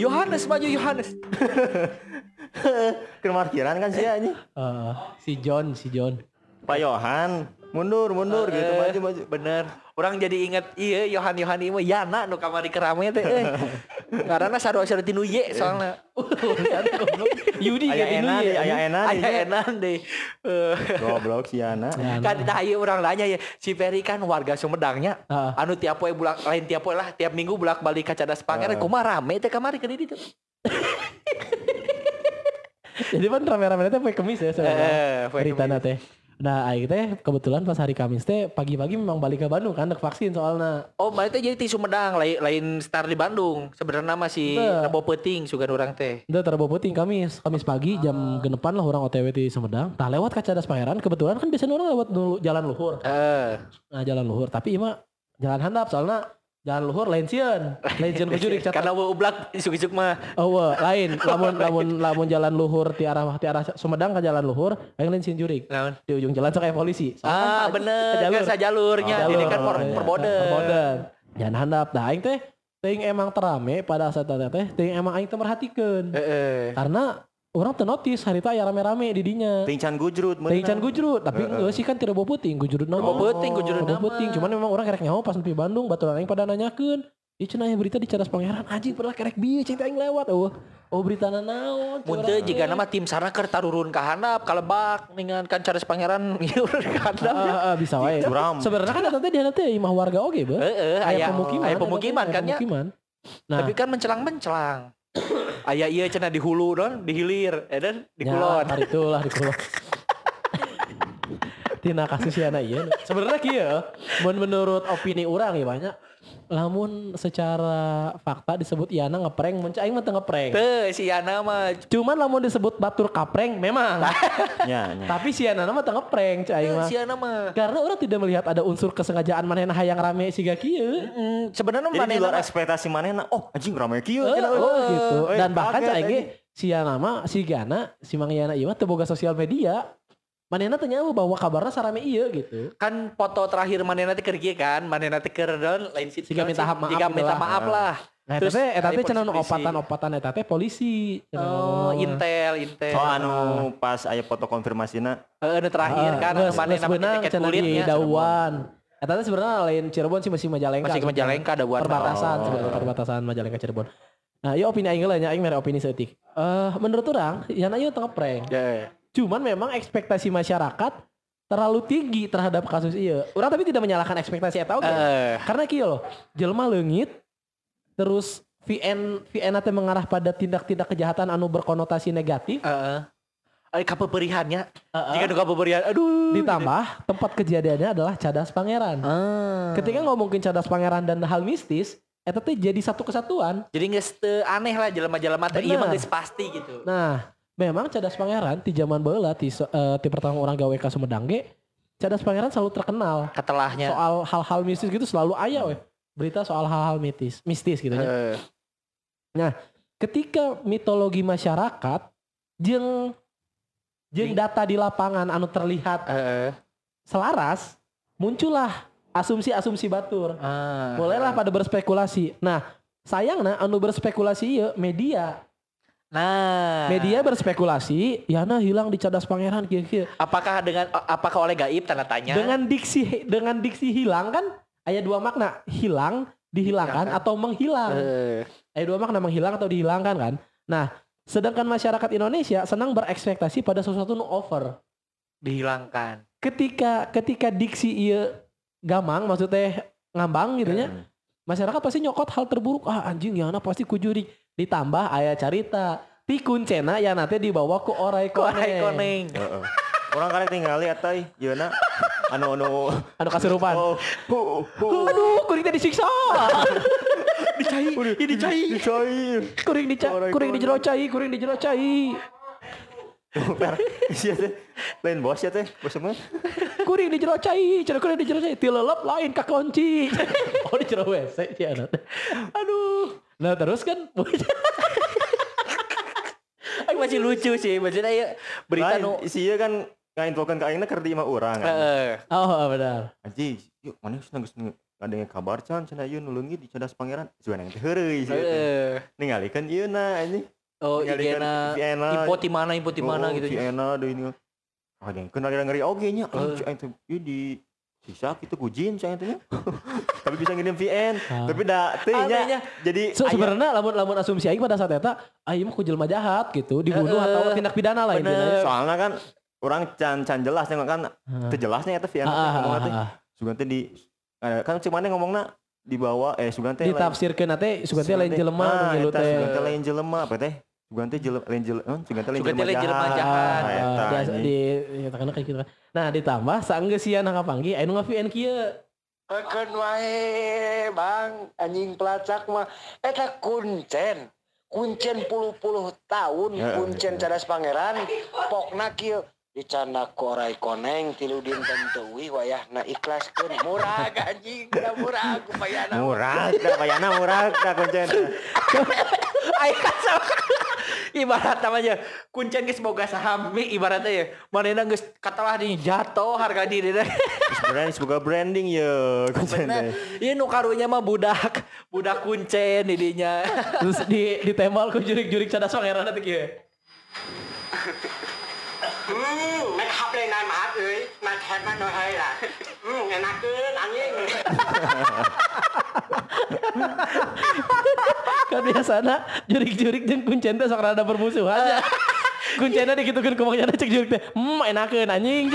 Yohanes maju Yohanes. Ke parkiran kan sih anjing. Eh, si John, si John. Pak Yohan, mundur, mundur gitu maju maju. Bener. Orang jadi inget iya Yohan Yohan mah Yana nu kamari kerame teh. Eh. Karena sarua sarua tinu ye soalnya. Yudi Aya kayak enak, ini aya enak. Aya enak deh. Eh. Goblok si Ana. kan tah ieu urang nanya ya si Ferry kan warga Sumedangnya anu tiap poe bulak lain tiap poe lah tiap minggu bulak balik ka Cadas Pangeran kumaha rame teh kamari ke ditu Jadi kan rame-rame teh poe kemis ya sebenarnya. Eh, poe Beritana teh. Nah, aing teh kebetulan pas hari Kamis teh pagi-pagi memang balik ke Bandung kan dek vaksin soalnya. Oh, mana teh jadi di Sumedang lain lain star di Bandung. Sebenarnya masih. Rebo Peting sugan orang teh. Udah terbawa puting Kamis, Kamis pagi jam genepan lah orang OTW di Sumedang. Tah lewat kaca das pangeran, kebetulan kan biasanya orang lewat dulu jalan luhur. Eh, Nah jalan luhur, tapi ima jalan handap soalnya jalan luhur lain sieun. Lain sieun kujurik karena catat. ublak isuk-isuk mah. Oh wah, lain lamun lamun lamun jalan luhur ti arah ti arah Sumedang ke jalan luhur, lain lain sieun jurik. Di ujung jalan sok aya polisi. Soalnya Ah, kan bener. jalur. Kan sajalurnya. Jalur. Ini kan per, Iya, perboden. perboden. Jalan handap. Nah aing teh teuing emang terame pada saat teh teuing emang aing teh merhatikeun. Heeh. Karena orang teu notice hari aya rame-rame di dinya. Tingcan gujrut. Teuing can gujrut, tapi enggak sih kan tidak bawa puting, gujrut nama. Bawa puting, gujrut nama. puting, cuman memang orang kerek nyaho pas nepi Bandung, baturan aing pada nanyakeun. Ieu cenah aya berita di Cadas Pangeran, anjing pernah kerek bieu cing teh aing lewat. Oh, oh berita naon? Mun teu jika nama tim sana keur tarurun ka handap kalebak ningan kan Charles Pangeran ieu ka handap. Ah, ah, ah, bisa wae. Sebenarnya kan eta teh di handap teh imah warga oge. Heeh, aya pemukiman. aya pemukiman kan ya. Nah, Tapi kan mencelang-mencelang. Aya iya cenah di hulu don, di hilir, edan di Ya, kulon. hari itulah di kulon. Tina kasus ya anak iya. Sebenarnya mun menurut opini orang ya banyak. Lamun secara fakta disebut Iana ngeprank, mun aing mah teu ngeprank. Teu si Yana mah Cuman lamun disebut batur kapreng memang. Ya, ya. Tapi si Iana mah teu ngeprank aing mah. si Yana mah. Karena orang tidak melihat ada unsur kesengajaan manehna hayang rame siga kieu. Mm, sebenarnya Jadi mana di luar ekspektasi manehna, oh anjing rame kieu. Oh, cenah. oh, gitu. Eh, Dan bahkan anjing. si Iana mah si Gana, si Mang Iana ieu mah teu boga sosial media. Manehna teu nyaho bahwa kabarna sarame ieu gitu. kan foto terakhir mana nanti kerja kan, mana nanti ker don lain situ. Siga minta maaf Jika minta maaf lah. Nah, Terus tapi eta teh cenah opatan-opatan eta teh polisi. Oh, intel, intel. Oh anu pas aya foto konfirmasina Heeh, nu terakhir kan namanya beunang tiket cenah di kulitnya. Dauan. Eta teh sebenarnya lain Cirebon sih masih Majalengka. Masih Majalengka ada buat perbatasan Oh. sebenarnya perbatasan Majalengka Cirebon. Nah, iya opini aing lah nya aing mere opini seeutik. Eh menurut orang, ya ieu tengah prank. Cuman memang ekspektasi masyarakat terlalu tinggi terhadap kasus iya. Orang tapi tidak menyalahkan ekspektasi eta oge. Eh, Karena kieu loh, jelema leungit terus VN VN teh mengarah pada tindak-tindak kejahatan anu berkonotasi negatif heeh. Ay kapeperihannya. Heeh. Jika nu kapeperihan, aduh. ditambah tempat kejadiannya adalah Cadas Pangeran. Ah. Ketika ngomongin Cadas Pangeran dan hal mistis, eta teh jadi satu kesatuan. Jadi teu aneh lah jelema-jelema teh ieu mah pasti gitu. Nah, memang Cadas Pangeran di zaman so- eh, ti pertama orang gawe ka Sumedang ge, Cadas Pangeran selalu terkenal Ketelahnya. soal hal-hal mistis gitu selalu aya weh. Berita soal hal-hal mistis, mistis gitu ya. Heeh. Ketika mitologi masyarakat jeung Di- data di lapangan anu terlihat Heeh. selaras, muncullah asumsi-asumsi batur. Ah. Mulailah pada berspekulasi. Nah, sayangnya anu berspekulasi ieu media. Nah. Media berspekulasi, Yana hilang di cadas pangeran kieu-kieu. Apakah dengan apakah oleh gaib tanda tanya? Dengan diksi dengan diksi hilang kan ada dua makna, hilang, dihilangkan atau menghilang. Eh, Ada dua makna menghilang atau dihilangkan kan. Nah, sedangkan masyarakat Indonesia senang berekspektasi pada sesuatu nu over. dihilangkan. Ketika ketika diksi ieu gamang maksudnya ngambang gitu ya. Masyarakat pasti nyokot hal terburuk. Ah anjing Yana pasti kujuri. Ditambah aya carita. Ti kuncena ya nanti dibawa ku orai koneng. koneng. Heeh. Orang karek tinggali eta ieu yeuna anu anu anu kasurupan. oh hu hu Aduh, kuring teh disiksa. Dicai, ini dicai. dicair kuring di Korek, kuring di korek. jero cai, kuring di jero cai. per sia teh lain bos ya teh bos mah Kuring di jero cai, cenah kuring di jero cai, tilelep lain kakunci. oh di jero WC sih anak. Aduh. Nah terus kan Aku masih lucu sih, maksudnya ya berita nu sia kan ngainfokan ka aingna keur di imah urang kan Heeh. Oh benar. Anjing, yuk mana geus geus ada yang kabar can cenah ieu nulungi di cadas pangeran. Sugan yang teh heureuy sih. Heeh. Ningalikeun ieu na anjing. Oh, igena Vienna. info di mana, info di mana Oh, gitu. Vienna deui ini. Ah, yang kenal ngeri oge nya. Eh. Anjing ieu di sisa gitu ku jin cenah teh nya. Tapi bisa ngirim VN, Ah. tapi da teu Anehnya. nya. Jadi So, sebenarnya lamun lamun asumsi aing pada saat eta aing mah ku jelema jahat gitu, dibunuh Heeh. atau tindak pidana lah intinya. soalnya kan orang can can jelas nih kan teu jelasnya eta VN Ah, teh ah, teh. ah, ah. Sugan teh di eh, kan cuma ngomongna dibawa eh sugan teh lain- Ditafsirkeun teh sugan teh lain jelema ah, eta teh. sugan teh lain jelema apa teh sugan teh jelema lain jelema eh, sugan teh lain jelema jahat. Ah, di nyatakan kayak gitu kan. Nah, ditambah saenggeus sia nangka panggih anu nga-VN kieu. Peken wae bang anjing pelacak mah eta kuncen kuncen puluh-puluh tahun Ya, kuncen ya. cadas pangeran pokna kieu dicanda korai koneng tilu dinten teuwi wayahna ikhlaskeun murah anjing da murah kupayana murah da bayana murah da kuncen Ayo sama ibarat namanya kuncen geus boga saham mi ibaratnya ya manehna geus katalah di jatuh harga diri teh sebenarnya semoga branding ya kuncen ieu nu karunya mah budak budak kuncen didinya. Terus di ditembal ku jurik-jurik cadas pangeran teh kieu. hmm make up lên này mà ơi mà thèm mà nói hay là hmm enak keun anjing Kan biasana jurik-jurik jeung kuncen teh sok rada bermusuhan. Kuncenna dikitukeun ku mangnya cek jurik teh. Hmm, enakeun anjing.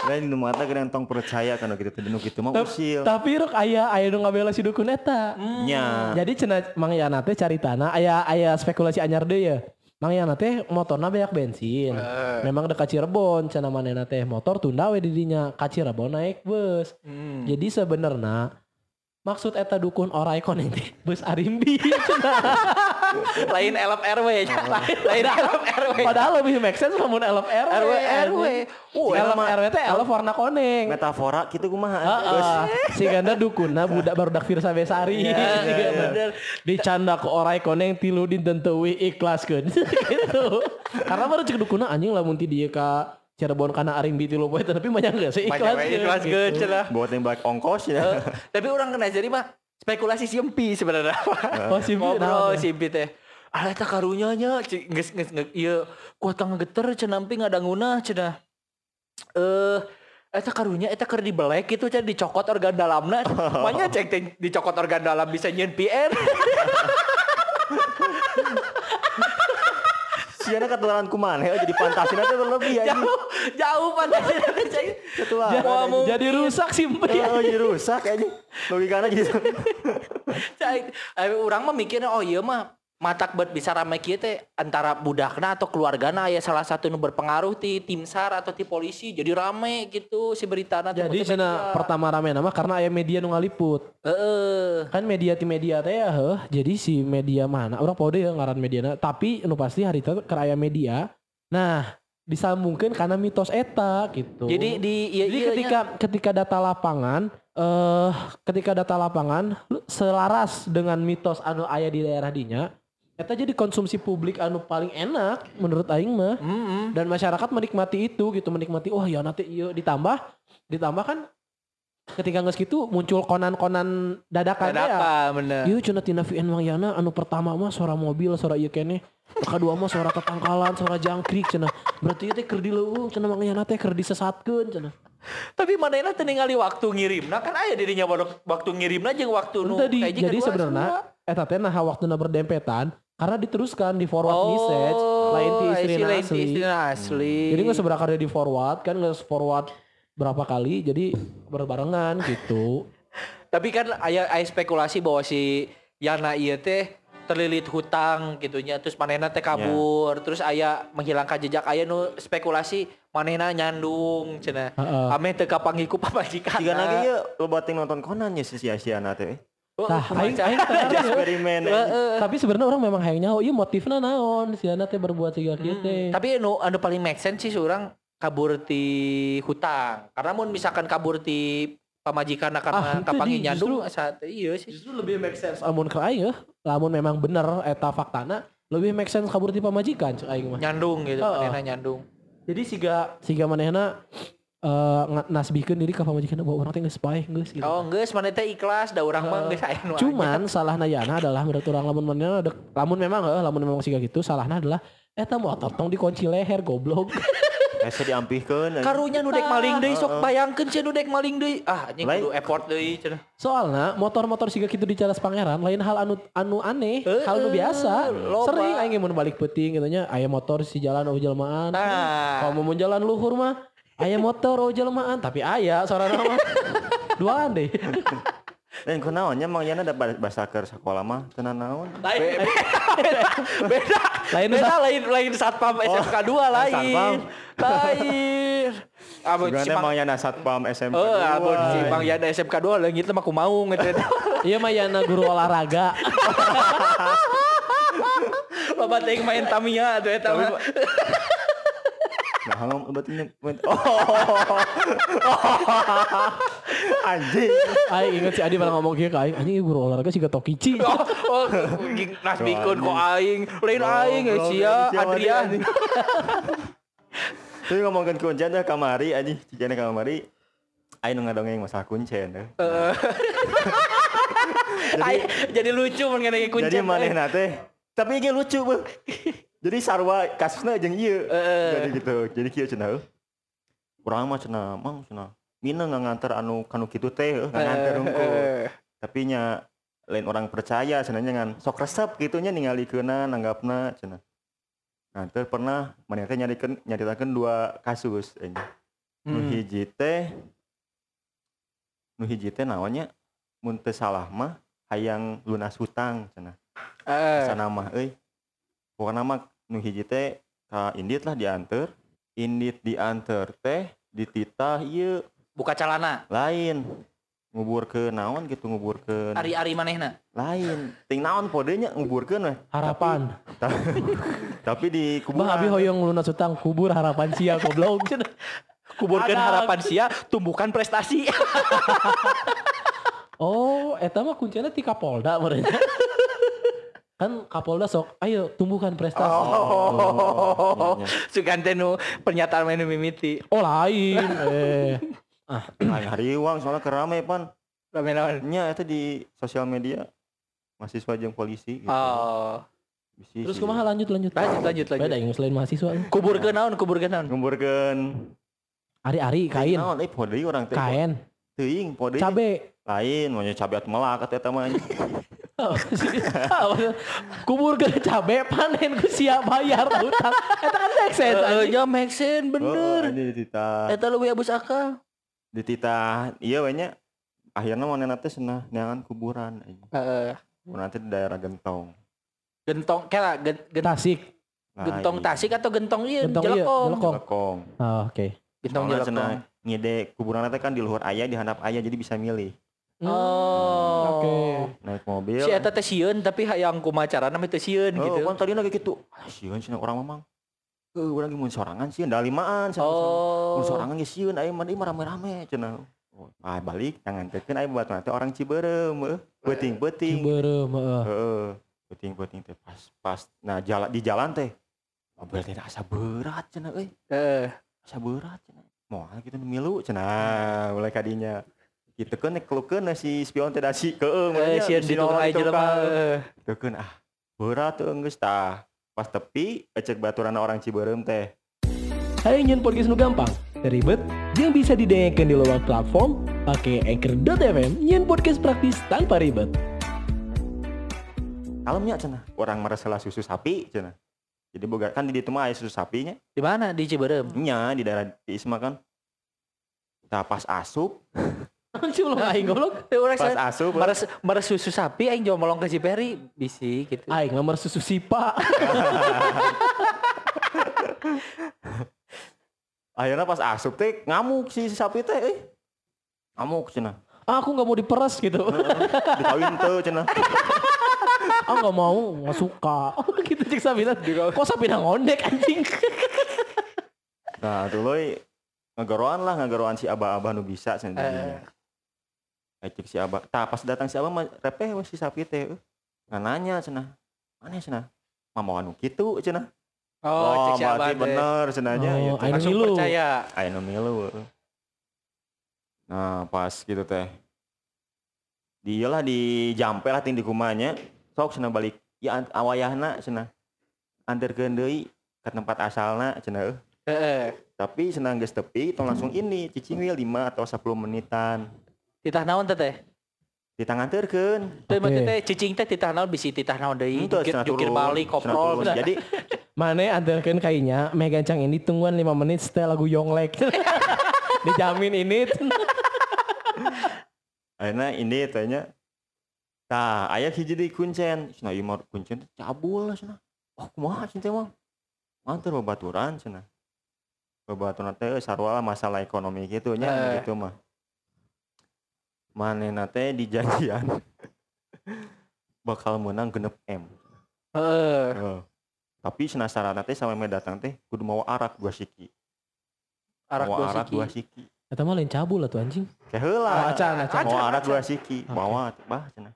lain nu mata geus tong percaya kana gitu teh nu kitu mah usil Tapi rok aya aya nu ngabela si dukun eta. nya Jadi cenah Mang Yana teh caritana aya aya spekulasi anyar deui ya. Mang Yana teh motorna banyak bensin. Memang dekat Cirebon cenah manehna teh motor tunda we di dinya ka Cirebon naik bus. Jadi sebenarnya maksud eta dukun orai koneng teh bus Arimbi lain elop RW nya lain elop RW Padahal lebih make sense lamun elop RW. RW RW Uh, elop RW teh elop warna koneng. metafora kitu kumaha Heeh. Si ganda dukunna budak barudak Firsa Besari. Iya, Si ganda. bener. Dicanda ke orai koneng tilu dinten teuwi ikhlaskeun. gitu. Karena baru cek dukunna anjing lamun ti dieu ka Cirebon kana Arimbi tilu poe teh, tapi banyak geus sih banyak we ikhlas gitu. cenah buat nembak ongkos ya. Tapi orang kena jadi mah spekulasi simpi sebenarnya Oh, simpi, ngobrol naon teh? simpi teh. Ah eta karunya nya ci- geus geus geus ieu kuat ngegeter cenah nampi ngadanguna cenah eh eta karunya eta keur dibelek gitu cenah dicokot organ dalamna. Makanya cek dicokot organ dalam bisa nyeun PN siana ketularan kumaha ya jadi fantasina teh lebih ya jauh jauh fantasi nanti cek Ketularan Jadi rusak simpi. Oh, jadi rusak aja. Logikanya jadi Cai, eh, orang mah mikirnya oh iya mah matak buat bisa rame kieu teh antara budakna atau keluargana aya salah satu nu berpengaruh ti tim SAR atau ti polisi jadi rame gitu si beritana teh Jadi media. pertama rame nama karena aya media nu ngaliput. Heeh. Kan media ti media teh ya heuh. Jadi si media mana? Orang pode ya ngaran mediana. Tapi nu pasti hari itu keur aya media. Nah, disambungkan karena mitos eta gitu. Jadi di iya, Jadi iya, ketika ketika data lapangan eh ketika data lapangan selaras dengan mitos anu aya di daerah dinya eta jadi konsumsi publik anu paling enak menurut aing mah Mm-mm. dan masyarakat menikmati itu gitu menikmati wah ya nanti iya ditambah ditambah kan ketika geus gitu muncul konan-konan dadakan ya. Dadakan bener. Iya cenah tina VN Mang Yana anu pertama mah suara mobil suara ieu keneh. Nu Kedua mah suara ketangkalan, suara jangkrik cenah. Berarti teh keur dileuweung cenah Mang Yana teh keur disesatkeun cenah. Tapi manehna teu ningali waktu ngirimna kan aya dirinya waktu ngirimna jeung waktu nu Tadi kayak jadi sebenarnya eta teh nah waktuna berdempetan karena diteruskan di forward Oh, message lain ti I see, istrina lain ti asli. asli. Jadi nggak seberapa kali di forward kan nggak forward berapa kali jadi berbarengan gitu. Tapi kan aya aya spekulasi bahwa si Yana ieu teh terlilit hutang gitunya terus manehna teh kabur terus aya menghilangkan jejak aya nu spekulasi manehna nyandung cenah. Heeh. Ame teu kapanggih ku pamajikan. Jika lagi ya lo bating nonton Conan ya si sia-sia teh. Tah, aing aing teu ngarti, ya. Eksperimen. Tapi sebenarnya orang memang hayang nyaho ieu motifna naon si anak teh berbuat siga kieu teh. Tapi anu anu paling make sense sih orang kabur ti hutang. Karena mun misalkan kabur ti pamajikan Ah, karena henteu, kapanggih Ji. nyandung saat iya sih. Justru lebih make sense lamun ke aing ya. Lamun memang bener eta faktana lebih make sense kabur ti pamajikan cek aing mah. Nyandung gitu, manehna nyandung. Jadi siga siga manehna eh nga- nasbihkeun diri ka pamajikan bahwa orang teh geus bae geus gitu. Oh, geus maneh teh ikhlas da urang mah geus aya nu Cuman salahna yana adalah menurut orang lamun manehna dek- lamun memang heuh lamun memang siga gitu salahna adalah eta motor tong dikunci leher goblok. Ese diampihkeun. Karunya nu dek maling deui sok bayangkeun cenah nu dek maling deui. Ah, anjing Lain- kudu effort deui cenah. Soalnya motor-motor siga gitu di Cadas Pangeran lain hal anu anu aneh, Heeh, hal nu biasa. loba. Sering aing mun balik peuting gitu nya aya motor si jalan oh jelmaan. Nah. Kalau mau jalan luhur mah aya motor oh jelmaan, tapi aya sorana mah. Duaan deh. Dan kunaonnya mang yana da bahasa keur sekolah mah tenan naon. Lain beda. Beda. Lain beda lain lain satpam SMK 2 lain. satpam. Lain. Abon si Sebenarnya Mang mang yana satpam SMP. Oh, dua. abon si Mang Yana SMK 2 leungit mah aku mau gitu. Iya mah yana guru olahraga. Loba teh main Tamiya tuh eta ngomong obatnya. Oh. Anjing. Aing inget si Adi pernah ngomong ka aing, anjing guru olahraga siga Tokichi. Oh, oh, ging nas bikun kok aing, lain aing ya sia anjing, Adrian. Tapi ngomongin kuncen dah kamari anjing, cicana kamari. Aing nu ngadongeng masalah kuncen deh. Aing jadi lucu mun ngene kuncen. Jadi manehna teh tapi ge lucu. Jadi sarwa kasusna jeung ieu. Jadi gitu. Jadi kieu cenah. heuh. Urang mah cenah, mang cenah. Mina nganter anu kanu kitu teh, heuh, nganter unggul. Tapi nya lain orang percaya cenahnya ngan sok resep gitunya ningalikeunna nanggapna cenah. Nah, teu pernah maneh teh nyarikeun nyaritakeun dua kasus. Nu Hmm. hiji teh nu hiji teh naonnya mun teu salah mah hayang lunas hutang cenah. Eh, Sana mah euy. Pokokna mah nu hiji teh ka indit lah dianter. Indit dianter teh dititah ieu buka calana. lain. Ngubur ke naon gitu ngubur ke Ari-ari manehna. lain. Ting naon podenya nguburkeun weh. Harapan. Tapi, tapi di Bah abi kuburan. hoyong lunas utang kubur harapan sia goblok. Kuburkeun Ada. harapan sia, tumbuhkan prestasi. Oh, eta mah kuncinya ti Kapolda mereka. kan Kapolda sok, ayo tumbuhkan prestasi. Oh, sugan teh nu pernyataan menu mimiti. Oh lain. eh. Lain hari uang soalnya kerame pan. Rame naon? Nya eta di sosial media mahasiswa jeung polisi gitu. Oh. Bisi Terus si- kumaha lanjut lanjut. Lanjut lanjut Beda lanjut. yang selain mahasiswa. Kuburkeun naon? Kuburkeun naon? Nguburkeun Ari-ari kain. Naon eh podeu orang teh. Kain. Teuing podeu. Cabe. Lain mau cabe at melak eta mah. Kubur ke cabe panen ku siap bayar utang. Eta kan make sense. Anjing. ya make sense Oh, bener. ini dititah. Eta leuwih abus akal. Dititah ieu we nya. Akhirnya manehna teh cenah neangan kuburan. Heeh. Kuburan teh di daerah Gentong. Gentong kela gen- gen- Tasik. Lain. gentong tasik atau gentong iya Gentong iya, jelekong. jelekong. Lekong. Oh, oke. Gentong Soalnya jelekong. ngide kuburan teh kan di luhur aya di handap aya jadi bisa milih. Oh. Oke. Naik mobil. Si eta teh sieun tapi hayang kumacara nama teh sieun Oh, gitu. kan tadi lagi gitu. Ah, sieun cenah orang mamang. Eh, urang ge mun sorangan sieun da limaan cenah. Oh. Mun sorangan ge sieun aya mah mah rame-rame cenah. Oh, ah balik tangan tekeun aya buat teh orang Ciberem eueuh. Peuting-peuting. Ciberem, heeh. Heeh. Peuting-peuting teh pas pas nah jalan di jalan teh. Mobil teh asa berat cenah euy. Heeh. Asa berat cenah. Moal kitu nu milu cenah mulai kadinya. Kitu kan kelukeun si spion teh dasi keueung Eh, sieun di tengah aja mah. eh. Tekeun ah berat tuh geus tah. Pas tepi ecek baturan orang Ciberem teh. Hai nyen podcast nu gampang, ribet, yang bisa didengarkan di luar platform, pakai Anchor.fm, nyen podcast praktis tanpa ribet. Kalemnya cenah. Orang meresela susu sapi cenah. Jadi boga kan di mah susu sapinya. Di mana? Di Ciberem. Nya di daerah di Isma kan. Tah pas asup, Anjir lo aing goblok. Teh urang pas asup meres meres susu sapi aing jual molong ke Ciperi bisi gitu. Aing nomor susu sipa. akhirnya pas asup teh ngamuk si sapi teh eh. ngamuk cenah Ah, aku nggak mau diperes gitu. dikawin tuh cenah ah nggak mau, nggak suka. Oh gitu cek Sabina. Kok Sabina ngondek anjing? nah tuh loy ngegoroan lah ngegoroan si abah-abah nu bisa sendiri eh. Cek si abah tah pas datang si abah mah repeh we si sapi teh eh. nggak nanya cenah mana cenah mau anu kitu cenah Oh, cek si abah bener cenahnya Oh, gitu. Ayo Langsung milu. percaya. Ayo milu. Nah, pas gitu teh. Dia lah di jampe lah ting di kumanya. Sok cenah balik. Ya awayahna cenah. Anterkeun deui ke tempat asalna cenah. eh. Heeh. Tapi cenah geus tepi tong langsung ini cicing wheel 5 atau 10 menitan. Titah naon teh teh? Ditanganterkeun. Teh Oke. teh cicing teh titah naon bisi titah naon deui. Henteu Jukir, balik koprol. Jadi Mana antarkan kayaknya meh gancang ini tungguan 5 menit setelah lagu Yonglek. Dijamin ini. akhirnya ini tanya Tah, aya hiji deui kuncen. Ieu mah kuncen cabul lah cenah. Oh, kumaha cenah teh mah? Mantur babaturan cenah. Babaturan teh sarua masalah ekonomi gitu nya Eh. gitu mah. Manehna teh di janjian bakal menang genep M. Heeh. Heeh. Tapi cenah syaratna teh sampai datang teh kudu mau arak dua siki. Arak Mau dua arak siki. dua siki. Mah lain cabul lah tuh anjing. Kayak heula. Oh, acan, acan. Mau arak dua siki. Oke. Bawa bah cenah.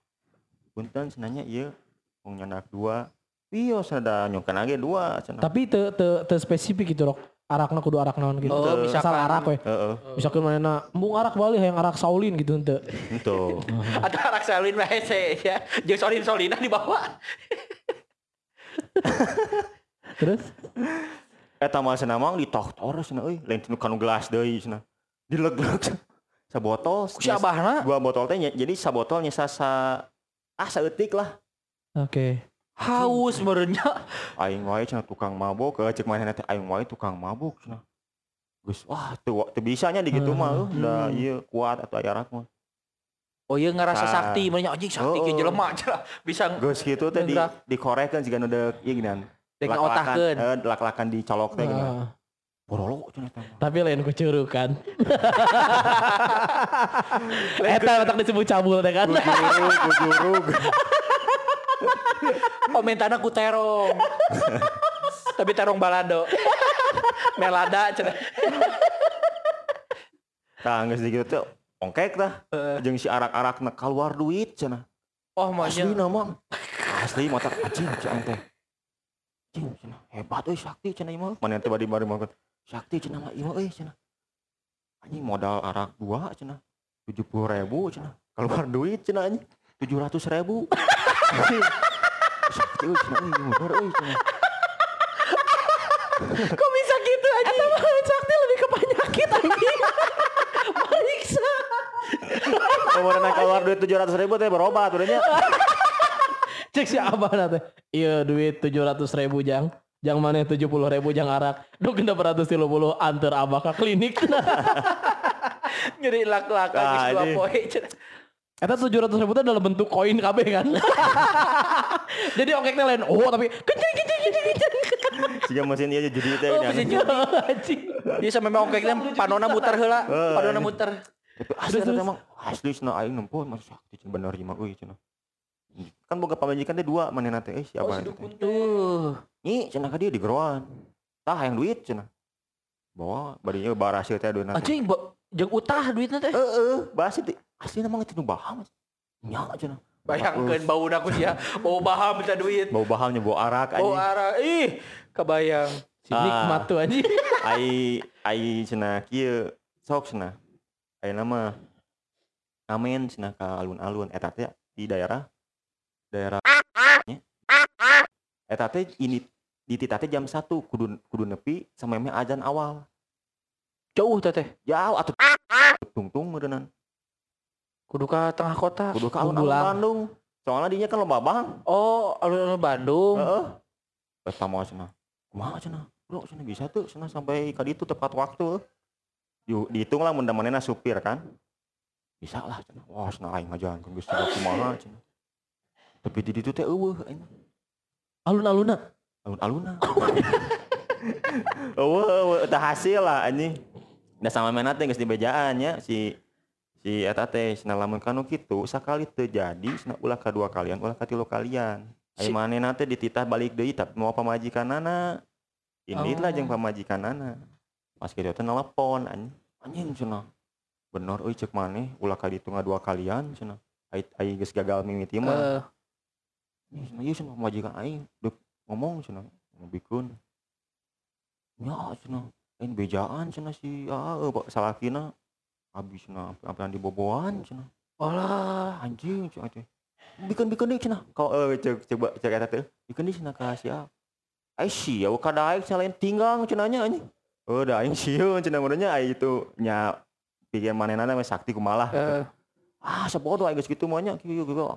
Punten cenahnya ieu mau nyandak dua. Iya, sada nyongkan age dua cenah. Tapi te te te spesifik gitu rok. Arakna kudu arak naon gitu. Oh, Asal misalkan- arak we. Heeh. Misalkan mana embung arak balik yang arak Saulin gitu ente. Itu. Ada arak salin mah hese ya. Jeung solin-solina di bawah. Terus Eta mah cenah mang ditoktor cenah euy, lain tinu kanu gelas deui cenah. Dileg-leg sabotol. Si abahna Dua botol teh jadi sabotol nyesa sa ah saeutik lah. oke. Haus merenya. Aing wae cenah tukang mabok, eh, cek manehna teh aing wae tukang mabok cenah. Geus wah teu teu bisanya di kitu mah euy, da ieu kuat atau aya arak mah. Oh iya ngerasa Ah. sakti, merenya anjing sakti ke Oh. jelema cenah. Bisa Geus kitu teh di dikorekeun siga nu deuk ieu geunan. dengan Lak-lakan, otakkeun. eh, lak-lakan dicolok teh geunan. Porolo cenah teh. mah. tapi lain kucurukan. Eta otak disebut cabul teh kan. Kujurug, kujurug. Komentana ku terong. Tapi terong balado. Melada cenah. Tah geus di kitu teh ongkek tah. Jeung si arak-arakna keluar duit cenah. Oh Asli maunya. nama. Asli mata anjing aing teh. Anjing cenah hebat euy sakti cenah ieu mah. Mana teh badi bari makan. Sakti cenah mah ieu mah euy cenah. Anjing modal arak dua cenah. 70 ribu cenah. Keluar duit cenah anjing. 700 ribu. Anjing. Sakti euy cenah euy bener euy cenah. Kok bisa gitu aja? Eta mah sakti lebih ke penyakit anjing. Periksa. Kemarin keluar duit 700 ribu teh berobat udahnya. Cek si abah teh. Iya duit 700 ribu jang. Jang mana 70 ribu jang arak. Duh genep 130 antar abah ke klinik. Ngeri lak-lakan Ah, geus dua poe Eta 700 ribu itu dalam bentuk koin KB kan. Jadi ongkeknya lain. Oh tapi kenceng kenceng kenceng kenceng. Jika mesin ieu jadi teh Oh, bisa aneh. judi. Anjing. Dia sampe mau ongkeknya panona muter heula. Eh, Panona muter. Tapi asli eta emang asli cenah aing nempuh masih sakti cenah bener euy cenah. Kan boga pamajikan teh dua manehna teh euy si Oh, si dukun tuh. Nyi cenah ka dieu digeroan. Tah hayang duit cenah. Bawa bari ieu baraseu teh aduh Anjing jeung utah duitnya teh. Heeh, basi teh asli mah teh nu baham. Nya cenah. Bayangkeun bau aku sih ya. Bau baham minta duit. Bau bahamnya bau arak Bau anjing. arah. Ih, kebayang. Si nikmat tuh anjing. Ai ai cenah kieu sok cenah. Ayeuna mah ngamen cenah ka alun-alun eta teh di daerah daerah. Eta teh ini di tita teh jam 1 kudu kudu nepi sampai azan awal. Jauh teh teh. Jauh atuh tungtung meureunnan. Kudu ka tengah kota. Kudu alun-alun Unggulang. Bandung. Soalnya dinya kan loba bang. Oh, alun-alun Bandung. Heeh. Eta mah cenah. Kumaha cenah? Bro, cenah bisa tuh cenah sampai ka ditu tepat waktu. Di- Dihitung lah manehna supir kan. Bisa lah cenah. Wah, cenah aing ngajalan kan geus kumaha cenah. Tapi di ditu teh eueuh aing. Alun-aluna. Alun-aluna. oh tak hasil lah anjing Nah sama mana teh geus dibejaannya si si eta teh cenah lamun kanu kitu sakali terjadi cenah ulah kadua kalian ulah katilu kalian. Ai manehna teh dititah balik deui tapi mau pamajikanana ini lah jeung pamajikanana. Pas kitu teh nelpon anjing anjing cenah. Bener euy cek maneh ulah ka ditu dua kalian cenah. Ai ai geus gagal mimiti mah. Eh, Cenah ieu cenah majikan aing ngomong cenah ngobikeun nya cenah lain bejaan cenah si ah pak. Salakina habis cenah apa diboboan cenah Alah. anjing cenah teh. Bikin bikin deh cenah kau eh coba cek eta teh. Bikin deh cenah ka sia ai sia kada aing selain tinggang cenahnya anjing. Oh da aing sieun cenah muranya ai itu nya pikir manehna mah sakti kumalah Eh, ah sapodo aing geus kitu mah nya kieu kieu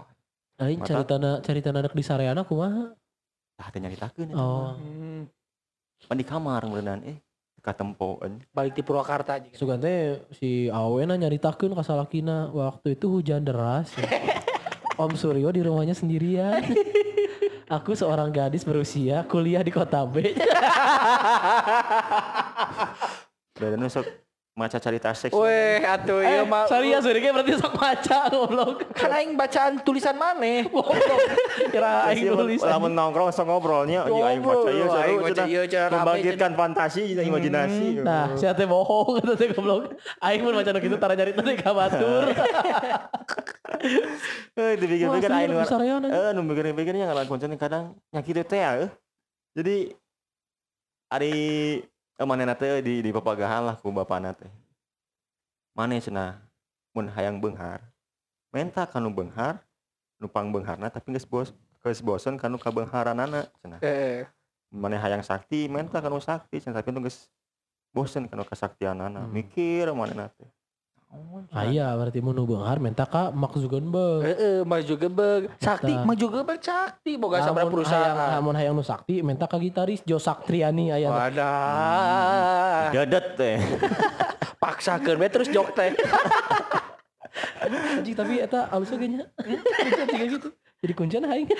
Aing cari tanah cari tanah anak di Sareana kumaha? tah teh nyaritakeun Oh. hmm, pan di kamar berenang eh ka tempo anjing balik di Purwakarta aja. Sugan teh si Awena nyaritakeun ka salakina waktu itu hujan deras. Om Suryo di rumahnya sendirian. Aku seorang gadis berusia kuliah di kota B. dan sok maca cerita seks Weh, atuh ieu Eh, mah. Saria Suryo berarti sok maca goblok. Kan aing bacaan tulisan maneh. Goblok. Kira aing nulis. lamun nongkrong sok ngobrolnya anjing aing baca ieu Ngobrol, aing cenah. ieu rame, membangkitkan fantasi dan imajinasi Nah, saya teh bohong kata teh goblok. Aing mun maca nu kitu tara nyarita teh ka batur. eh dipikir-pikir aing nu eh nu mikir-mikirnya ngaran konsen kadang nyakit teh ya eh. jadi ari eh manehna teh di di papagahan lah ku bapana teh. Maneh cenah mun hayang beunghar menta kanu beunghar nupang beungharna tapi geus bos geus bosen kanu kabeungharanana cenah. Eh, maneh hayang sakti menta kanu sakti cenah tapi nu geus bosen kanu kasaktianana. Hmm. mikir manehna teh Aya berarti mun nu beunghar menta ka Mark Zuckerberg. Heeh, mah juga beg. Sakti, juga beg sakti boga sabaraha Lamun perusahaan. hayang- Lamun hayang nu sakti menta ka gitaris Jo Saktriani aya. Wadah. gadet teh Paksakeun we terus jok teh. Anjing tapi eta alusnya geunya. Anjing gitu. Jadi kuncian aing.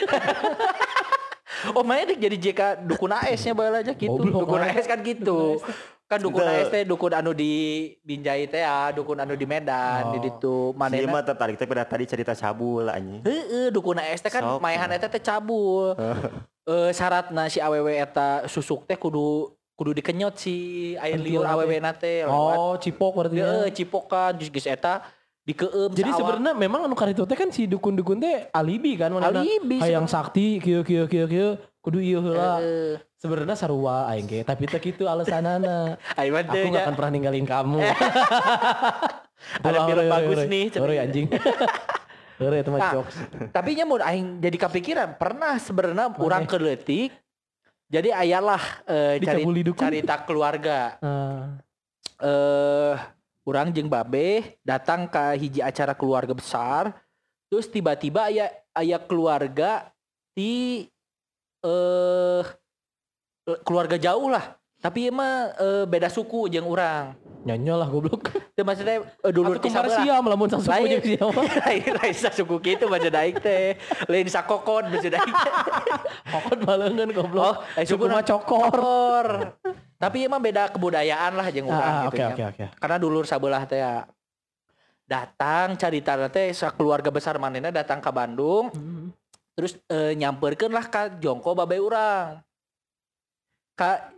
Oh, mainnya jadi JK dukun AS nya bae aja gitu. Dukun. AS kan gitu. Kan dukun Itu- AS teh dukun anu di Binjai teh ya, dukun anu di Medan, Oh. di ditu si manehna. mah tertarik pada tadi cerita cabul anjing Heeh, dukun AS teh kan Sok. maehan eta teh cabul. Eh syaratna si awewe eta susuk teh kudu kudu dikenyot si air liur Kentil awewe na teh lewat. Oh, cipok berarti. ya. Heeh, cipokan geus geus eta dikeum Jadi sebenarnya memang anu karitu teh kan si dukun-dukun teh alibi kan mana Alibi hayang sakti kieu kieu kieu kieu kudu ieu heula. Sebenarnya sarua aing ge, tapi teh kitu alasanana. Aing mah Aku gak akan pernah ninggalin kamu. Ada film bagus nih. Heureui anjing. Heureuy itu mah Ah, jokes. Tapi nya mun aing jadi kepikiran pernah sebenarnya urang keletik jadi ayalah eh, cari, carita keluarga. Ah. Eh urang jeung babe datang ke hiji acara keluarga besar terus tiba-tiba aya aya keluarga di eh keluarga jauh lah. Tapi emang eh, beda suku jeung urang. Nyanyo lah goblok. Itu maksudnya eh, dulur ti sabelah. siam lamun sang suku Lain. jeung siam. lain lain suku gitu baca daik teh. Lain sakokon baca daik teh. Kokot balengan goblok. eh, suku mah cokor. Cokor. Tapi emang beda kebudayaan lah jeung urang Ah, gitu oke ya. oke oke. Karena dulur sabelah teh ya. Datang cari teh keluarga besar manena datang ke Bandung Hmm. terus eh, nyamperkeun lah ka jongko babe urang. Ka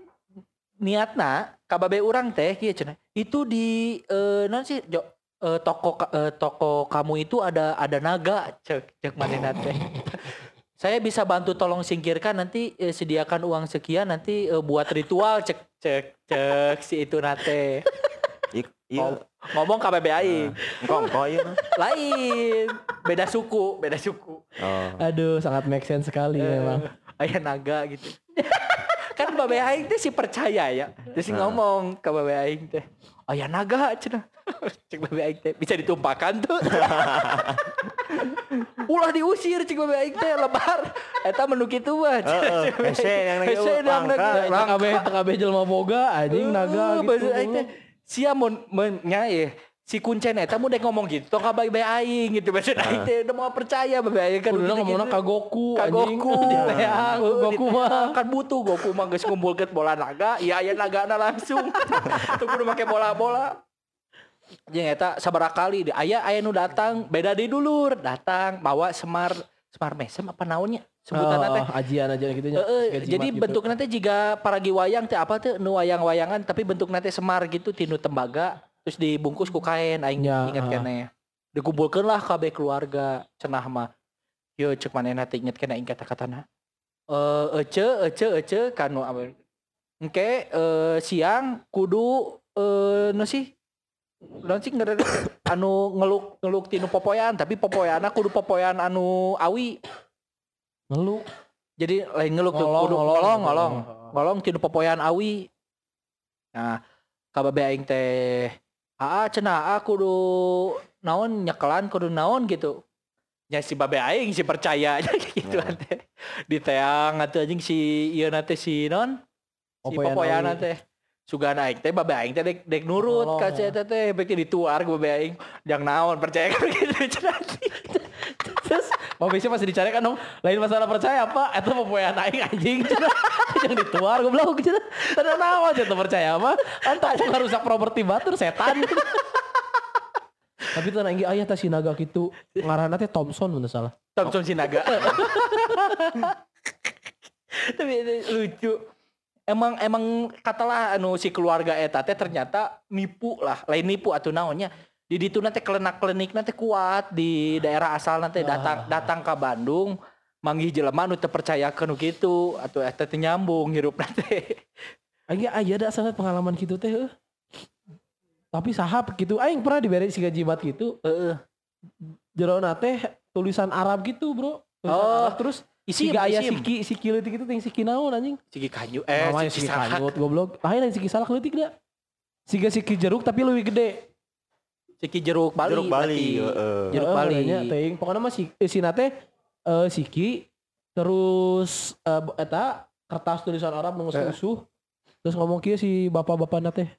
niatna ka babe urang teh kieu cenah. Itu di eh non sih jo, eh, toko eh, toko kamu itu ada ada naga cek cek manena teh. Saya bisa bantu tolong singkirkan nanti eh, sediakan uang sekian nanti eh, buat ritual cek cek cek si itu nate. Ik- iya Ngomong KBB aing. engkau iya nah. Lain. Beda suku, beda suku. oh Aduh, sangat make sense sekali memang. Ayah naga gitu. kan babe aing teh si percaya ya. Si Nah. ngomong ke babe aing teh. Ayah naga cenah. Cek babe aing teh bisa ditumpahkan tuh. Ulah diusir cek babe aing teh lebar. Eta menu kitu mah. Hese yang yang langka. nanya, TKB TKB jelma boga anjing naga gitu. bahasa aing teh sia mun nya si kuncen eta mau dek ngomong gitu tong ka bae aing gitu. Maksud aing teh udah mau percaya bae aing. Kan Kuduna ngomongna ka Goku Di leang, Goku mah. kan butuh Goku mah geus ngumpulkeun bola naga iya aya nagana langsung. Tuh kudu make bola-bola. Jeung eta sabaraha kali di aya aya nu datang beda di dulur. Datang bawa semar semar mesem apa naonnya? Sebutan teh. Oh, ajian aja gitu nya. Kayak jadi gitu. bentuk nanti jika paragi wayang teh apa tuh nu wayang-wayangan tapi bentuk nanti semar gitu tinu tembaga terus dibungkus ku kain aing Ya, inget ah. keneh. Dikumpulkeun lah kabeh keluarga cenah mah. Yo cek manehna teh inget kena ing kata-katana. Eh ece ece ece kanu apa? Engke eh, siang kudu eh nu sih? Ngerti? Anu ngeluk ngeluk tinu popoyan tapi popoyana kudu popoyan anu awi. Ngeluk. jadi lain ngeluk Ngolong, kudu ngolong ngolong gitu. ngolong. Ngolong tinu popoyan awi. Nah kababe aing teh aa cenah aa kudu naon nyekelan kudu naon gitu. Nya si babe aing si percaya gitu Ya. teh di teang atuh anjing si ieu teh si non? Si Popoyan teh. Sugana aing teh babe aing teh dek, dek nurut Ngolong, ka si eta teh beki dituar ku babe aing. Jang naon percaya kan gitu cenah Terus mau bisa masih dicari kan dong. Lain masalah percaya apa? Itu popoyan aing anjing. Yang dituar goblok cenah. Tada naon cenah percaya mah. Kan tak ngarusak properti batur setan. Tapi tuh nanggi ayah tah si naga gitu. Ngaranna teh Thompson teu salah. Thompson Sinaga. Tapi lucu. Emang emang katalah anu si keluarga eta teh ternyata nipu lah, lain nipu atau naonnya. Di ditu nanti kelenak klenik nanti kuat di daerah asal nanti datang datang ke Bandung manggih jelema nu teu percaya nu gitu atau eta teh nyambung hirup nanti. Aing aya ada sangat pengalaman gitu teh. Tapi sahab gitu. Aing pernah diberi si jimat gitu. Heeh. Jero teh tulisan Arab gitu, Bro. Tulisan Oh, Arab, terus Isim, Siga aya isim. siki siki leutik itu ting siki naon anjing. Sigi kanyu eh Namanya siki saha. kanyut goblok. Lain lain siki salak leutik da. Siga siki jeruk tapi lebih gede. Sigi jeruk Bali. Jeruk Bali, heeh. Jeruk Heeh, Bali. teuing. Pokoknya mah si eh, sina teh eh, siki terus eh, eta kertas tulisan Arab nunggu usuh terus ngomong kieu si bapak-bapak teh.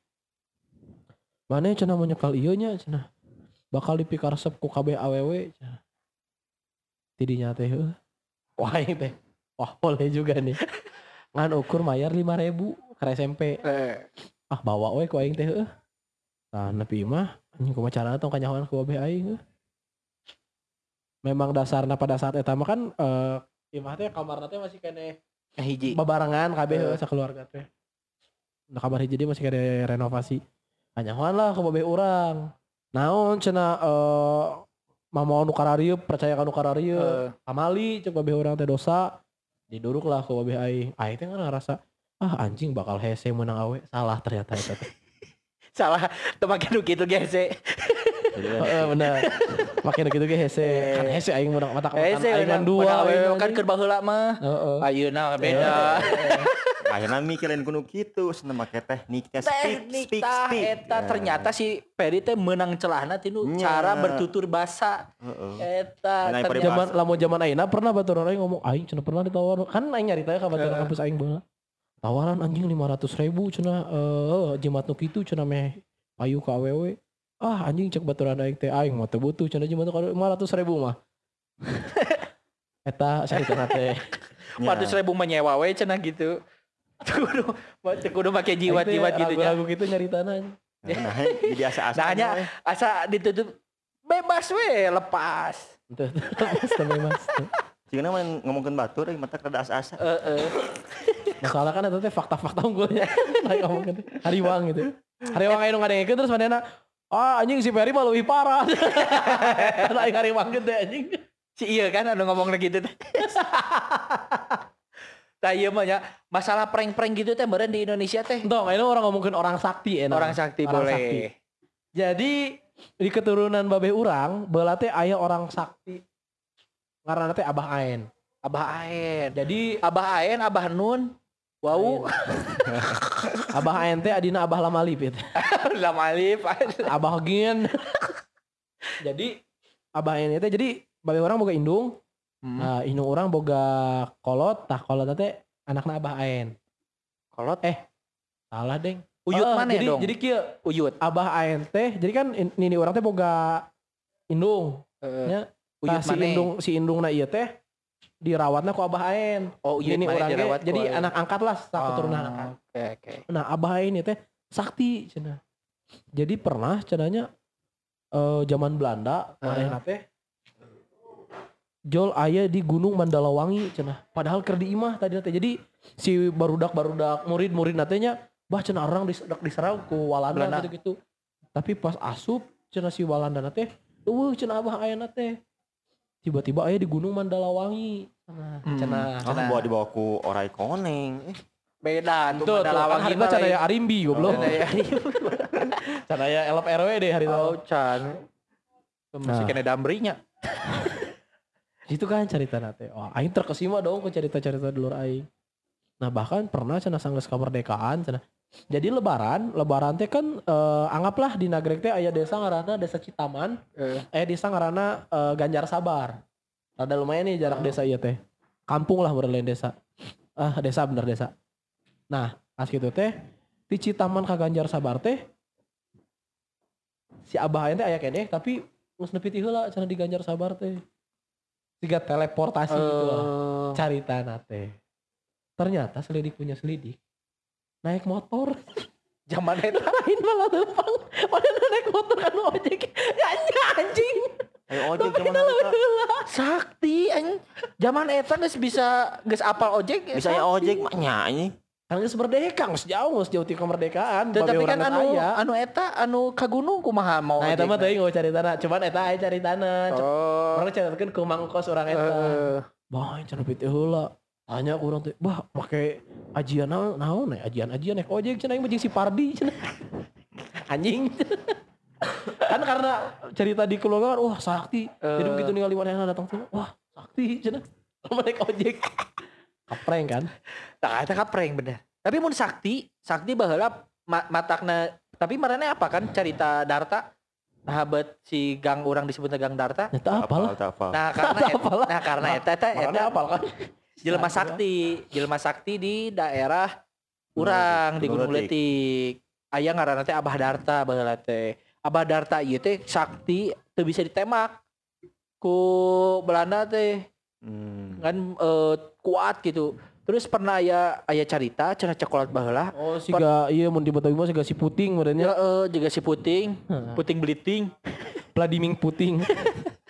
Mana cenah mau nyekal ieu nya cenah. Bakal dipikar resep ku kabeh awewe cenah. Tidinya teh heuh. Wah ini teh. Wah boleh juga nih. Ngan ukur mayar 5000 ke SMP. Eh, Ah bawa we ku aing teh heuh. Nah, nepi mah anjing kumaha carana tong kanyahoan ku babeh aing heuh. Memang dasarna pada saat eta mah kan eh imah teh kamarna teh masih kene hiji. babarengan kabeh Eh. heuh sakeluarga teh. Nah, kamar hiji dia masih kene renovasi. Kanyahoan lah ku babeh urang. Naon cenah eh mama nu kararieup percaya ka nu. Eh, Amali cek babeh urang teh dosa. Diduruk lah ku babeh aing. Aing teh kan ngerasa ah anjing bakal hese menang awe. Salah ternyata teh. Salah teu make nu kitu gese. Jadi kan, Heeh bener. Makin gitu ge hese. Kan hese aing mata Eh, kemakan aing mah dua aing kan keur baheula mah. Heeh. Ayeuna beda. akhirnya mikirin kuno gitu, seneng make teknik teh speak, Teknik speak, speak. eta Ya. ternyata si Peri teh menang celahna tinu cara bertutur basa. Heeh. Eta Zaman lamun zaman ayeuna pernah baturan aing ngomong aing cenah pernah ditawar. Kan aing nyarita ka baturan Heeh. kampus aing baheula. Tawaran anjing 500 ribu cenah eh jimat nu kitu cenah meh payu ka awewe. Ah anjing cek baturan aing teh aing mah butuh cenah jimat nu 500 ribu mah. Eta saya teh. Ya. 400 ribu menyewa we cenah gitu. Kudu kudu make jiwat-jiwat gitu nya. Lagu gitu nyaritana. Nah, jadi asa-asa. Nah, nya asa ditutup bebas we lepas. Teu mas. Jika main ngomongin batur, eh, mata kada asa-asa. Heeh. Masalah kan itu teh fakta-fakta unggulnya. Lain ngomong gitu. Hariwang gitu. Hariwang anu ngadengkeun terus manehna Ah anjing si Ferry mah leuwih parah. Lain hariwang gede anjing. Si iya kan anu ngomong gitu teh. Tah ieu mah nya masalah prank-prank gitu teh meureun di Indonesia teh. Entong, ini orang ngomongin orang sakti enak. Orang sakti Orang boleh. sakti. Jadi di keturunan babe urang, beula teh aya orang sakti. Ngaranna teh Abah Aen. Abah Aen. Jadi Abah Aen, Abah Nun. Wow, Abah Aen teh adina Abah Lamalip itu. lama alif. Abah Gin. jadi Abah Aen teh jadi babe urang boga indung. Hmm. Nah, indung orang boga kolot, tah kolot teh anakna Abah Aen. Kolot Eh, salah deng. Uyut Ah, mana jadi, dong? Jadi kieu Uyut. abah aen teh, jadi kan in- nini orang teh boga indung. Ya. Uyut Nah, si mana? indung si indungna ieu teh dirawatna ku abah aen. Oh, urang ge dirawat jadi ku- anak angkat lah sak Oh, keturunan anak angkat. Oke, oke. Nah, abah aen ieu teh sakti cenah. Jadi pernah cenanya eh zaman Belanda Heeh. manehna teh Jol aya di Gunung Mandalawangi cenah. Padahal keur di imah tadi teh. Jadi si barudak-barudak murid-murid natenya bah cenah orang disedak diserang ku Walanda Belanda. gitu-gitu. Tapi pas asup cenah si Walanda teh, eueuh cenah abah aya teh. Tiba-tiba aya di Gunung Mandalawangi. Cenah. Hmm. Cenah. Ah, bawa dibawa ku orai koneng. Eh, Beda tuh Tuh, tuh, Mandalawangi kan harita lain. ya Arimbi goblok. Cenah ya. Cenah ya elop RW deh hari Oh, itu. can. Masih Nah. kena dambrinya. Itu kan cerita nate. Oh, aing terkesima dong ke cerita-cerita dulur aing. Nah, bahkan pernah cenah sanggeus kemerdekaan cenah. Jadi lebaran, lebaran teh kan eh, anggaplah di Nagreg teh aya desa ngaranna Desa Citaman, Eh. aya desa ngaranna eh, Ganjar Sabar. Rada lumayan nih jarak desa ieu teh. Kampung lah berlain desa. Ah, desa bener desa. Nah, pas gitu teh di Citaman ka Ganjar Sabar teh si abah teh aya keneh tapi geus nepi ti heula cenah di Ganjar Sabar teh. Tiga teleportasi gitu lah Eh, carita nate. Ternyata selidik punya selidik. Naik motor. Zaman eta Lain malah lempang. Mana naik motor kan ojek. Ya anjing. Ayo ojek ke mana kita? sakti anjing. Zaman eta geus bisa geus apal ojek ya, Bisa ya ojek mah nyanyi. Kan geus merdeka, geus jauh, geus jauh ti kemerdekaan. Tapi kan anu aya. anu eta anu ka gunung kumaha mau Nah, eta mah ojekna? teuing mau caritana. Cuman eta aya caritana. Oh. Orang caritakeun ku mangkos urang eta. Eh, Bah, cenah piti heula. Tanya ku urang teh, "Bah, make ajian naon? Naon ya? Ajian-ajian naik ojek cenah aing mah jeung si Pardi cenah." Anjing. kan karena cerita di keluarga kan, wah sakti. Jadi Eh. begitu ningali manehna datang tuh, wah sakti cenah. Lama naik ojek. Kapreng kan? Tah eta kapreng bener. Tapi mun sakti, sakti baheula ma matakna tapi marane apa kan cerita Darta? Nah, bet si gang orang disebutnya gang Darta. Nyata apa lah. tak apa. Nah, karena Apalah. nah karena eta eta Makanya eta apal kan? Jelema sakti, jelema sakti di daerah urang di Gunung Letik. Aya ngaranna teh Abah Darta baheula teh. Abah Darta ieu teh sakti teu bisa ditembak ku Belanda teh Hmm. kan eh, kuat gitu. Terus pernah aya aya carita cenah cokolat baheula Oh, siga iya mun di Betawi mah siga si puting Ya, merenya. eh, juga si puting, Heeh. puting beliting. Vladimir puting.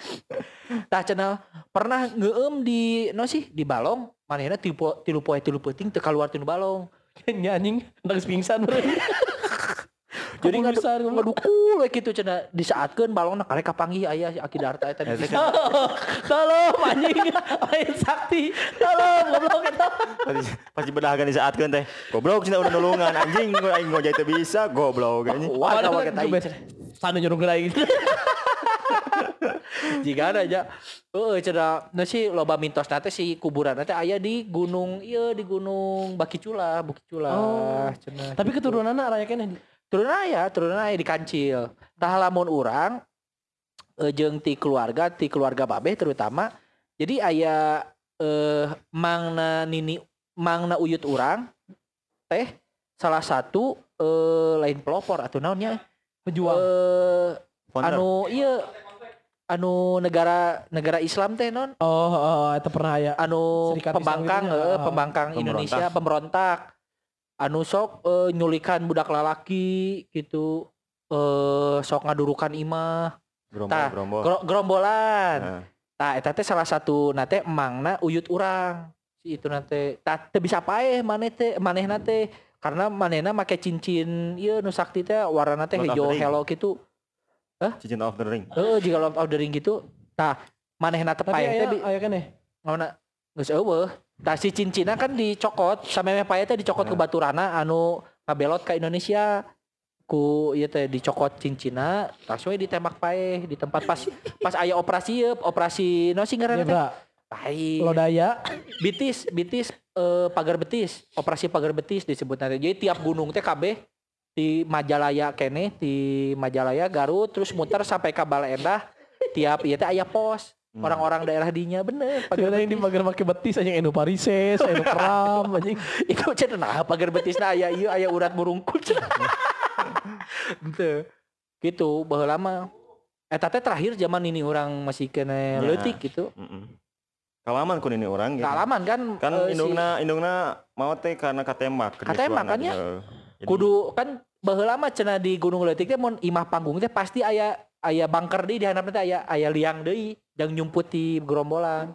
Tah cenah pernah ngeueum di no sih di balong, manehna tilu po- tilu poe tilu puting teu kaluar tinu balong. Nya anjing, nangis pingsan. Jadi bisa, ngadukul we kitu cenah disaatkeun balongna karek kapanggih aya si Aki eta. Eta kan Tolong anjing, lain sakti. Tolong goblok eta. pasti pasti di saat kan teh. Goblok cenah udah nulungan anjing aing ngojek teu bisa goblok anjing. Wah, kawa kita Sana nyuruh gerai gitu. Jika ada aja. Heeh cenah no sih loba mitos teh si kuburan teh aya di gunung ieu di gunung Bakicula, Bukicula Oh. cenah. Tapi keturunanna raya keneh. Turun aya turun aya di kancil tah lamun urang eh, jeung ti keluarga ti keluarga babeh terutama jadi aya eh mangna nini mangna uyut urang teh salah satu eh lain pelopor atau naonnya Pejuang. eh anu iya anu negara negara Islam teh non Oh, oh, eta pernah aya. anu Serikat Islam pembangkang gitu ya? eh, pembangkang Pemberontak. Indonesia pemberontak anu sok eh, nyulikan budak lalaki gitu eh sok ngadurukan imah. Gerombol gerombolan. Nah, eta teh salah satu nate emangna uyut urang. Si itu nate tah teu bisa paeh maneh teh manehna teh. Karena manehna make cincin ieu nu sakti teh warna teh hijau hello gitu Cincin of the Ring. heeh jika Lord of the Ring gitu. Tah manehna teh paeh teh aya keneh. Ngauna geus eueuh. Tah si cincina kan dicokot pae teh dicokot Nah. baturana anu ngabelot ka Indonesia. Ku ieu teh dicokot cincina, langsung ditembak pae di tempat pas pas aya operasi yeup, operasi no sih Ya, ngaranna teh? Pae. Lodaya. Bitis, bitis eh, pagar betis, operasi pagar betis disebut nanti. Jadi tiap gunung teh kabeh di Majalaya kene, di Majalaya Garut terus muter sampai ke Bale Endah. Tiap ieu teh aya pos. Hmm. orang-orang daerah dinya bener pagar betis dipagar pakai betis aja enu parises, enu keram anjing. itu cenah nah pagar betisna aya ieu aya urat burungkul cenah gitu gitu baheula lama eta teh terakhir zaman ini orang masih kena Ya. leutik gitu Mm-mm. Kalaman kun ini orang gitu. Kalaman kan Kan eh, si- indungna indungna mau teh karena katembak. Katembak kan ya? Jadi, kudu kan baheula mah cenah di Gunung Leutik teh mun imah panggung teh pasti aya aya bunker deui di handapna teh aya aya liang deui yang nyumput di gerombolan.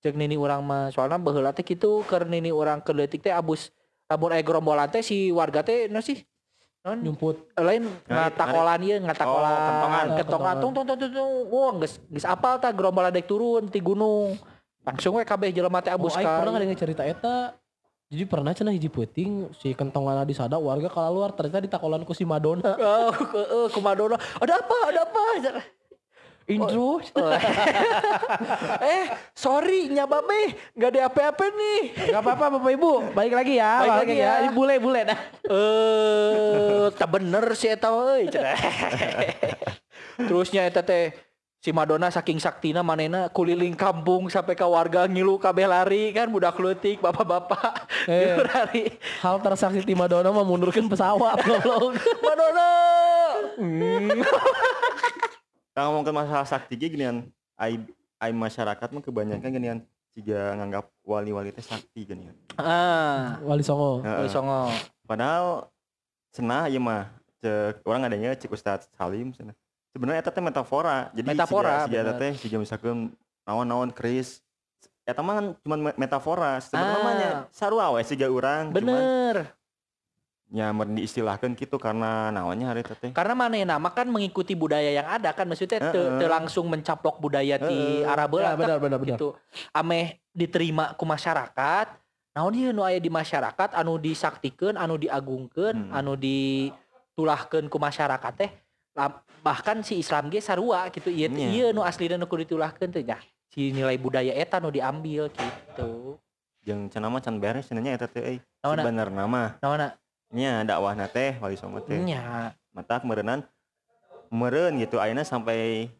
Cek nini urang mah soalna baheula teh kitu keur nini urang ke Leutik teh abus lamun aya gerombolan teh si warga teh naon sih? Non Nyumput. lain ngatakolan ieu ngatakolan Oh, kentongan. kentongan tung tung tung tung tung wah geus geus apal tah gerombolan dek turun ti gunung langsung we kabeh jelema teh Oh, abus aing ka pernah ada yang cerita eta. Jadi pernah cenah hiji peuting si kentongan di sada warga kalau luar ternyata ditakolan ku si Madonna. Oh, ke, eh, ke Madonna. Ada apa? Ada apa? Intro. eh, sorry, nyaba be, nggak ada apa-apa nih. Gak apa-apa Bapak Ibu, balik lagi ya. Balik lagi ya. Ini bule-bule dah. Eh, tak bener sih eta euy. cenah. Terusnya eta teh si Madonna saking saktina manena kuliling kampung sampai ke warga ngilu kabeh lari kan budak leutik bapak-bapak Eh. Lari Hal transaksi di Madonna memundurkan pesawat goblok. Madonna Hmm. Nah, ngomongin masalah sakti ge ginian. Ai ai masyarakat mah kebanyakan ginian jika nganggap wali-wali teh sakti ginian. ah Wali Songo. Heeh. Wali Songo Padahal cenah ieu mah cek orang adanya cek Ustaz Salim cenah. Sebenarnya eta teh metafora. Jadi Metafora, siga eta teh siga misalkan naon-naon keris eta mah kan cuma me- metafora. Sebenarnya Ah. sarua we siga urang. cuman bener nya mun diistilahkeun kitu karena naonnya hari eta teh. karena mana nama kan mengikuti budaya yang ada kan maksudnya Heeh. teu langsung mencaplok budaya di Heeh. Arab Ya, lah benar benar benar. gitu ameh diterima ku masyarakat naon ieu nu aya di masyarakat anu disaktikeun anu diagungkeun Hmm. anu ditulahkeun ku masyarakat teh bahkan si Islam ge sarua gitu ieu Iya. ieu nu aslina nu kudu ditulahkeun teh nya si nilai budaya eta nu diambil gitu Jeung cenah mah can beres cenah nya eta teh? Sebenarnya mah naonna nya dakwahna teh wali songo teh. nya Mata kemeureunnan meureun gitu ayeuna sampai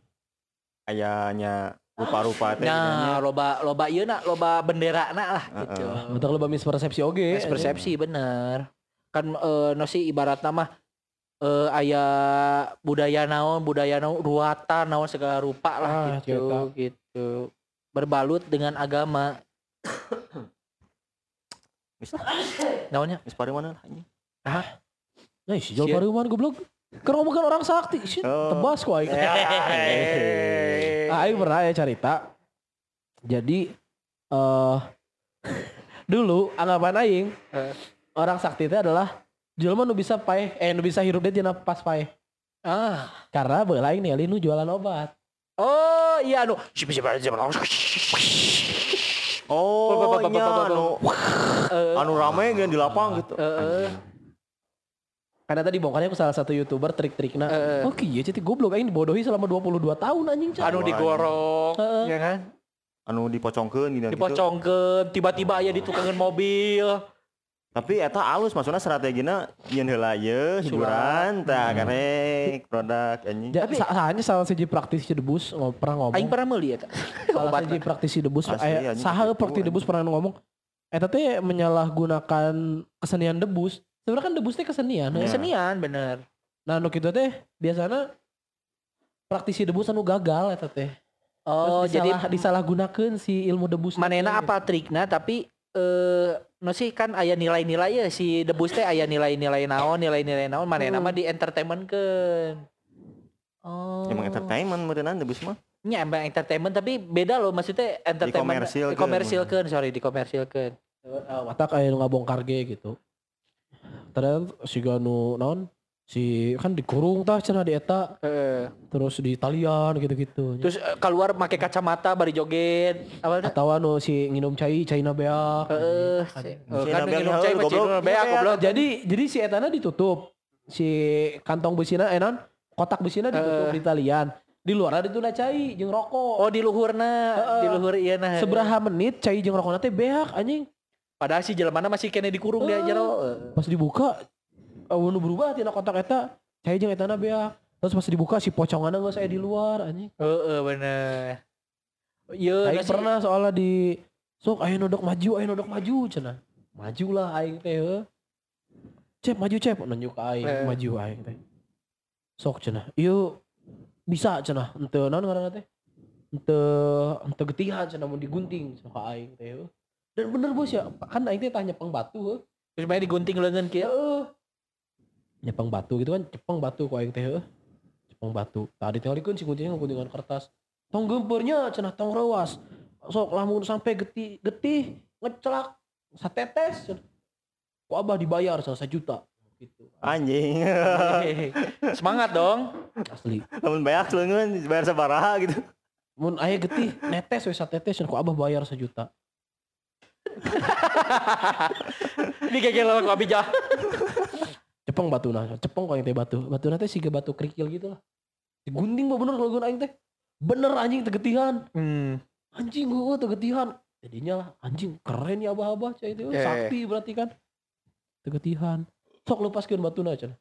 ayanya rupa-rupa teh nah nya. loba loba ieu na loba bendera na lah gitu Heeh. Betul lo mispersepsi oge. persepsi bener kan eh no sih ibarat nama eh aya budaya naon budaya naon ruatan naon segala rupa lah Ah, gitu cerita. gitu berbalut dengan agama Geus naonnya geus pari mana lah anjing. Nah, si Jol. Pariuman goblok. Kan ngomongin orang sakti. Shit, Oh. tebas kok aing. Ah, aing pernah ya cerita. Jadi eh dulu anggapan aing Eh. orang sakti itu adalah jelema nu bisa pae eh nu bisa hirup dia tina pas pae. ah Karena beula aing ningali nu jualan obat. oh iya anu Oh, Ba- ba- ba- ba- nya anu Eh, anu rame gini di lapang gitu. eh, Karena tadi bongkarnya aku salah satu youtuber trik-trikna. Eh. Oke, ya jadi goblok aing dibodohi selama 22 tahun anjing. Cak. anu digorok Heeh. ya kan Anu dipocongkeun gitu. dipocongkeun tiba-tiba aya di tukangan mobil Tapi eta alus maksudnya strategina yen heula ieu hiburan tah karek produk anjing. Sa hanya salah siji praktisi debus pernah ngomong. aing pernah meuli eta salah siji praktisi debus saha praktisi debus pernah ngomong eta teh menyalahgunakan kesenian debus sebenarnya kan debus teh kesenian ya. Kesenian bener nah nu kitu teh biasanya praktisi debus anu gagal eta teh oh Terus jadi disalah, disalahgunakeun si ilmu debus manena apa trikna tapi eh no sih kan aya nilai-nilai ya si debus teh aya nilai-nilai naon nilai-nilai naon manena Hmm. mah di entertainment keun oh Emang entertainment meureunnan debus mah. nya emang entertainment tapi beda loh maksudnya entertainment Dikomersilkeun. dikomersilkeun sorry dikomersilkeun uh, watak aya nu ngabongkar ge gitu ternyata si ganu naon? Si kan dikurung tah cenah di eta. Terus di talian gitu-gitu. Terus eh, keluar pakai kacamata bari joget. Apa atau anu si nginum cai caina beak. Heeh. Si kan Nabiang minum Nyawa, cai goblok. macam beak goblok. jadi jadi si etana ditutup. Si kantong besina enan kotak besina ditutup Eh. di talian. Di luar ada itu cai jeung rokok. Oh di luhurna, di luhur iya nah. seberapa menit cai jeung rokok teh beak anjing Padahal si jelmana masih kena dikurung dia jero. pas dibuka awan berubah tina kotak eta cai jeung etana beak terus pas dibuka si poconganna geus aya di luar anjing Heeh bener. Iya, Aing pernah soalnya di sok ayo nodok maju, ayo nodok maju cenah. Maju lah aing teh. Cep maju cep nunjuk ke aing, Eh. maju aing teh. Sok cenah. Ieu bisa cenah. Henteu naon ngaranna teh? Henteu henteu getihan cenah mun digunting ka aing teh. Dan bener bos ya, kan aing teh tah nyepeng batu. Terus main digunting leungeun kieu. Heeh. Nyepeng batu gitu kan, cepeng batu ku aing teh heuh. Cepeng batu. Tadi tinggalikeun si guntingnya guntingan kertas. Tong gempernya cenah tong rewas. Sok lamun sampai getih getih ngecelak satetes. Ku abah dibayar cenah juta gitu. Anjing. Semangat dong. Asli. Lamun banyak leungeun bayar sabaraha gitu. Mun aya getih netes we satetes cenah ku abah bayar sejuta. Ini kayak lawan ku abijah. Cepeng batu nah, cepeng kok teh batu. Batu teh siga batu kerikil gitu lah. Digunting mah bener kalau aing teh. Bener anjing tegetihan. Hmm. anjing gue tegetihan jadinya lah anjing keren ya abah-abah cah itu Eh. sakti berarti kan tegetihan sok lepaskeun batuna cenah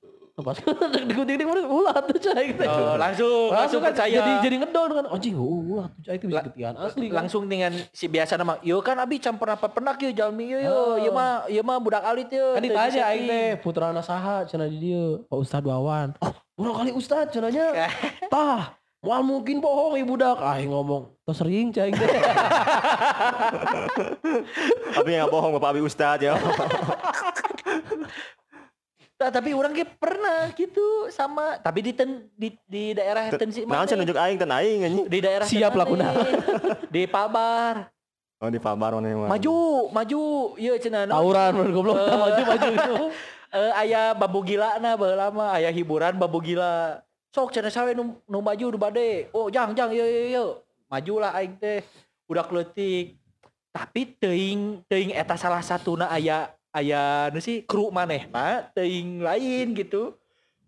digunting di mana ulah tuh cah itu Oh, langsung langsung kan percaya. jadi jadi ngedon kan anjing oh, ulah tuh cah itu bisa tegetihan asli kan langsung dengan si biasa nama yo kan abi campur apa pernah kieu jalmi yo yo Oh. ieu mah ieu mah budak alit yo kan ditanya aing teh putrana saha cenah di dieu Pak Ustad Wawan oh urang kali Ustad cenahnya tah Wah mungkin bohong ibu budak. Ah ngomong. Terus sering aing teh. Abi nggak bohong Bapak Abi Ustad ya. Nah, tapi orang kayak pernah gitu sama tapi di ten, di, di daerah ten si Naon cenah nunjuk aing ten aing anjing. di daerah Siap lah kuna. Di Pabar Oh di Pabar mana mah. maju maju iya cenah no. Tawuran bener goblok Eh. maju maju. Eh, aya babu gila na baheula mah aya hiburan babu gila sok cenah sawe nu, nu maju nu bade oh jang jang yo yo yo maju lah aing teh udah kletik tapi teuing teuing eta salah satuna aya aya nu sih kru manehna teuing lain gitu.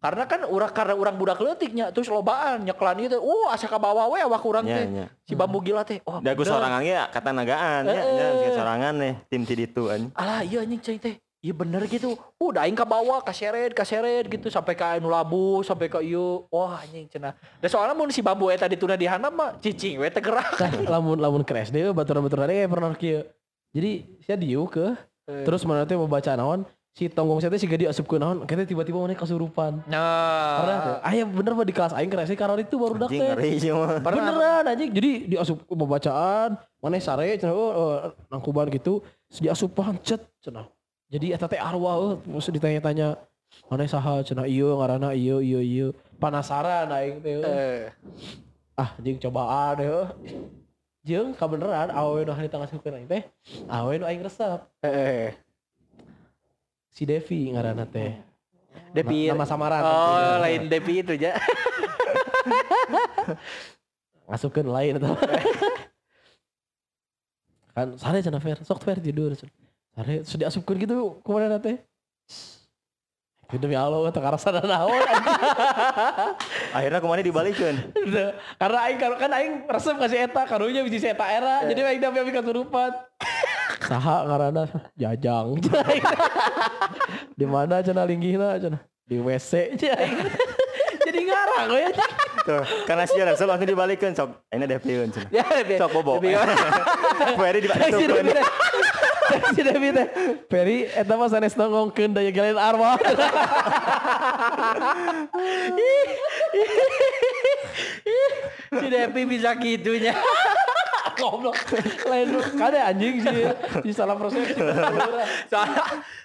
Karena kan urang karena urang budak leutiknya terus lobaan nyeklan itu oh asa ka bawah we awak urang teh. nya. si bambu gila teh oh Dagu sorangan ge kata nagaan ya, Eh, nya sorangan nih tim ti ditu anjing. alah iya anjing cai teh. Iya bener gitu. Udah aing ke bawah kaseret kaseret gitu sampai ke anu labu sampai ke ieu. Wah anjing cenah. Dan soalnya mun si bambu eta dituna di handap mah cicing we teh gerak. Nah, lamun lamun ke SD baturan-baturan kayak pernah kieu. Jadi saya diu ke Eh. terus mana teh mau baca naon si tonggong saya siga diasup ke naon kita tiba-tiba mana kasurupan. Pernah tuh. nah Aya bener mah di kelas aing keras karena itu baru dak teh. Beneran anjing. Jadi diasup ke pembacaan, mana sare cenah oh, oh, nangkuban gitu, terus diasupan cet cenah. Jadi eta teh arwah euy, terus ditanya-tanya mana saha cenah ieu ngaranna ieu ieu ieu. Penasaran aing teh. euy. eh ah jeung cobaan deh jeung kabeneran awewe nu harita ngasupkeun aing teh awewe nu aing resep. Eh si Devi ngaranna teh. Depi nama samaran. Oh lain Depi itu ya ngasupkeun lain eta kan sare cenah fair sok fair tidur sare terus diasupkeun gitu kumaha teh Itu demi Allah, tak karasa naon. Akhirnya ke mana dibalikeun? Udah. Karena aing kan aing resep kasih eta, karunya biji eta era. Jadi aing tapi aing kasurupan. Saha ngaranna jajang. Di mana cenah linggihna cenah? Di WC. Jadi ngarang we. Tuh, karena sih ada langsung dibalikeun sok. Ini Devin cenah. ya Sok bobo. Dibalikeun. Devi teh. Si Devi teh. Peri eta mah sanes nongongkeun daya gelain arwah. si Depi bisa gitunya Goblok. Lain kade anjing sih. Di salah persepsi. soalnya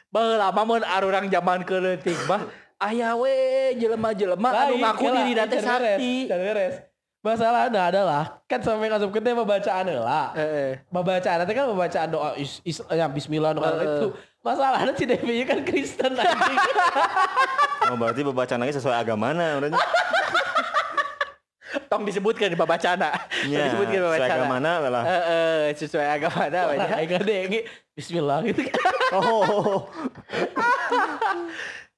baheula mah mun arurang zaman keuletik mah aya we jelema-jelema anu ngaku diri teh sakti beres. Masalahnya adalah kan sampai ngasup teh bacaan lah. heeh Bacaan teh kan bacaan doa is, is, ya bismillah nu Heeh. itu. Masalahnya si Devi kan Kristen anjing. Oh, berarti bacaan lagi sesuai agamana urangnya. tong disebutkan di babacana Nya, disebutkan di sesuai babacana agamana lah. Heeh, sesuai agama Orang banyak. aing gede ini bismillah gitu kan. Oh.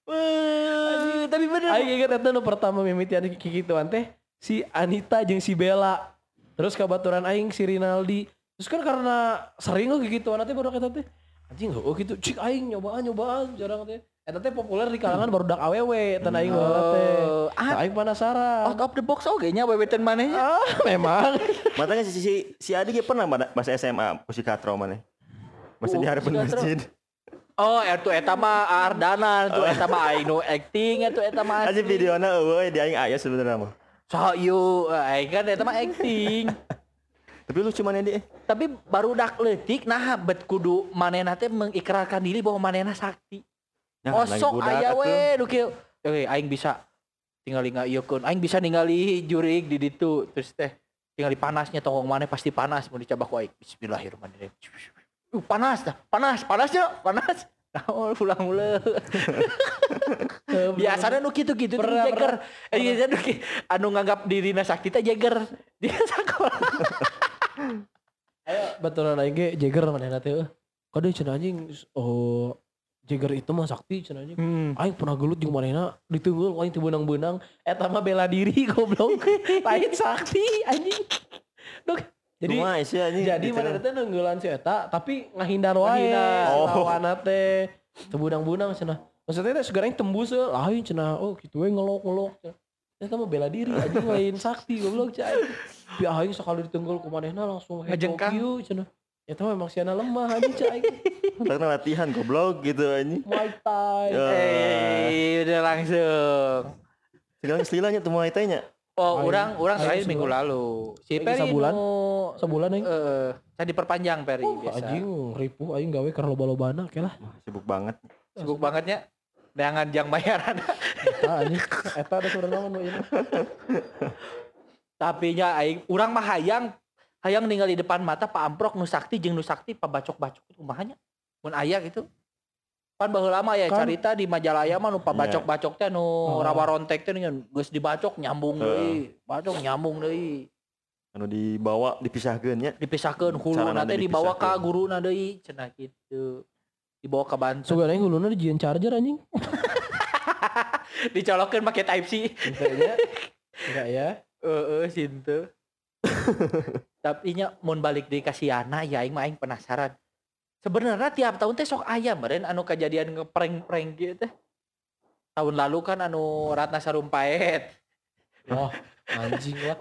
Eh, tapi bener. Aing inget eta nu pertama mimitian kikituan teh si Anita jeung si Bella. Terus kabaturan aing si Rinaldi. Terus kan karena sering kok kikituan teh baru kata teh. Anjing oh gitu cik aing nyobaan nyobaan jarang teh. Eta teh populer di kalangan baru dak awewe tan aing baheula teh. ah. Aing penasaran. Out of the box oge nya wewetan manehnya. Ah, memang. Matanya si si, si Adi ge pernah pada bahasa SMA musik katro mana? Masa Oh, di katro. masjid. Oh, eta eta mah Ardana, tuh eta mah aing nu acting, eta eta mah. Aja videona eueuh di aing aya sebenarnya mah. So ieu aing kan eta mah acting. Tapi lucu mana dia? Tapi baru dak leutik nah bet kudu manehna teh mengikrarkan diri bahwa manehna sakti. Ya, Osok aya we nu kieu. Oke, aing bisa tinggali ngaieukeun. Aing bisa ningali jurig di ditu terus teh tinggali panasnya tongong maneh pasti panas mau dicoba ku aing. Bismillahirrahmanirrahim. Uh, panas dah. Panas, panasnya, panas. Nah, pulang mule. Biasanya nu kitu-kitu tuh Pernah, jeger. Eh, iya, nu anu nganggap dirina sakti teh jeger. Dia sakola. Ayo betulan aing ge Jagger manehna teh. eueuh. Kade cenah anjing oh Jagger itu mah sakti cenah anjing. Hmm. Aing pernah gelut jeung manehna ditunggul aing teu beunang-beunang eta mah bela diri goblok. Lain sakti anjing. Dok, jadi Cuma anjing. jadi gitu. mana teh nunggulan si eta tapi ngahindar wae. Oh. lawanna teh teu beunang-beunang cenah. Maksudnya teh sekarang tembus eh, lain cenah oh kitu we ngelok-ngelok. Eta mah bela diri anjing lain sakti goblok cai. Bi aing sekali ditunggul ku manehna langsung Ngejengkang. kieu cenah. Eta mah emang siana lemah anjing cai. Karena latihan goblok gitu anjing. Muay Thai. Ya. Eh, udah langsung. Sekarang istilahnya tuh Muay Thai nya. Oh, Aing- orang orang terakhir minggu lalu. Si Peri sebulan? nu Sebulan aing. eh saya diperpanjang Peri Oh, biasa. anjing ripuh aing gawe karena loba-lobana ke lah. Sibuk banget. Sibuk bangetnya. Dengan jang bayaran. Eta anjing eta ada suara naon nu ieu. Tapi nya aing urang mah hayang hayang ninggal di depan mata Pak Amprok nu sakti jeung nu sakti Pak Bacok-bacok itu kumahanya. Mun aya gitu. Kan baheula lama ya Kan- carita di majalaya mah nu Iya. Bacok-bacok teh nu Oh. rawa rontek teh geus dibacok nyambung deui. Bacok nyambung deui. Anu dibawa dipisahkeun nya. Dipisahkeun hulu nanti dibawa ka dipisahkeun. guruna deui cenah kitu. Dibawa ke Banten. Sugan aing huluna dijieun charger anjing. Dicolokeun pakai type C. Kayaknya enggak ya. Heeh, sintu. Tapi nya mun balik di Kasiana ya aing mah aing penasaran. Sebenarnya tiap tahun teh sok aya meureun anu kejadian ngeprank-prank gitu teh. Tahun lalu kan anu Ratna Sarumpait. Oh, anjing lah.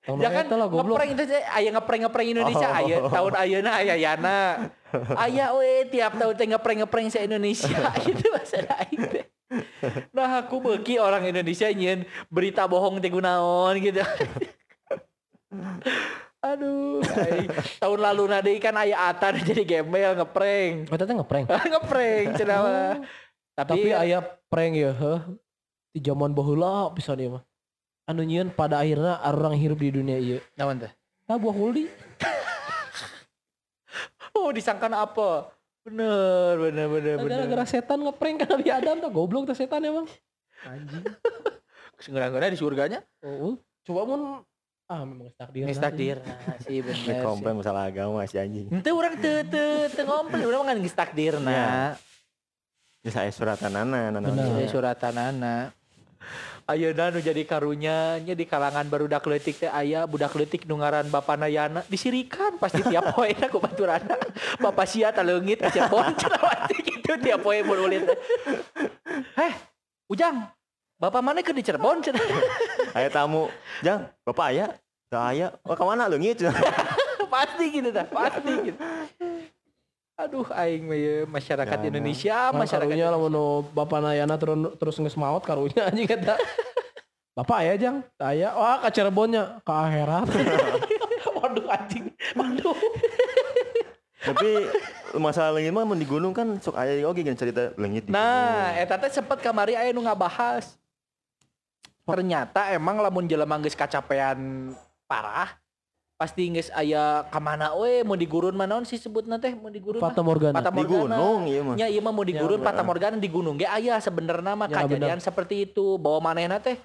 Tahun Ya kan lah goblok. ngeprank teh aya ngeprank-ngeprank Indonesia Oh. aya tahun ayeuna aya Yana. Aya we tiap tahun teh ngeprank-ngeprank se Indonesia gitu bahasa aing teh. Nah aku beuki orang Indonesia nyeun berita bohong teh gunaon gitu. Aduh, aing. tahun lalu nade kan aya Atan jadi gembel ngeprank. Eta teh ngeprank. ngeprank cenah mah. Tapi Tapi, aya prank ya, heuh. Di zaman baheula pisan ieu mah. Anu nyieun pada akhirnya orang hirup di dunia ieu. naon teh? Nah, buah huldi. Oh, disangkan apa? Bener, bener, bener, bener. Gara-gara setan ngeprank kan Nabi Adam tuh goblok tuh setan emang. Anjing. Segera-gera di surganya. Oh, coba mun ah memang takdir. Geus takdir. Nah, sih bener. sih. komplain masalah agama si anjing. Ente orang teu teu teu ngomong, urang kan geus takdirna. Ya. Ini saya suratanana nana. Benar. Jadi suratanana. Ayeuna nu jadi karunya nya di kalangan barudak leutik teh aya budak leutik nu ngaran Bapana Yana disirikan pasti tiap poe na ku baturana. Bapak sia taleungit ke Cirebon cenah pasti kitu tiap poe mun ulit. Heh, Ujang. Bapak mana ke di Cirebon cenah. Aya tamu, Jang, Bapak aya? Teu aya. Oh, ka mana leungit? pasti gitu dah, pasti gitu. Aduh aing mah ye, masyarakat Yana. Indonesia, Kan masyarakat karunya lamun nu Bapak Nayana terus terus geus maot karunya anjing eta. Bapak aya jang, Teu aya. Wah, ka Cirebonnya, ka akhirat. Waduh anjing. Waduh. Tapi masalah leungit mah mun di gunung kan sok aya oge cerita leungit di Nah, eta teh sempet kamari aya nu ngabahas. Ternyata emang lamun jelema geus kacapean parah, pasti geus aya ka mana we mau di gurun mana sih sebutna teh mau di gurun mah? Fata Morgana. Fata di gunung ieu mah. Ya iya mah mau di Ya, gurun bener. Fata Morgana di gunung ge aya sebenarnya mah Ya, kejadian seperti itu bahwa manehna teh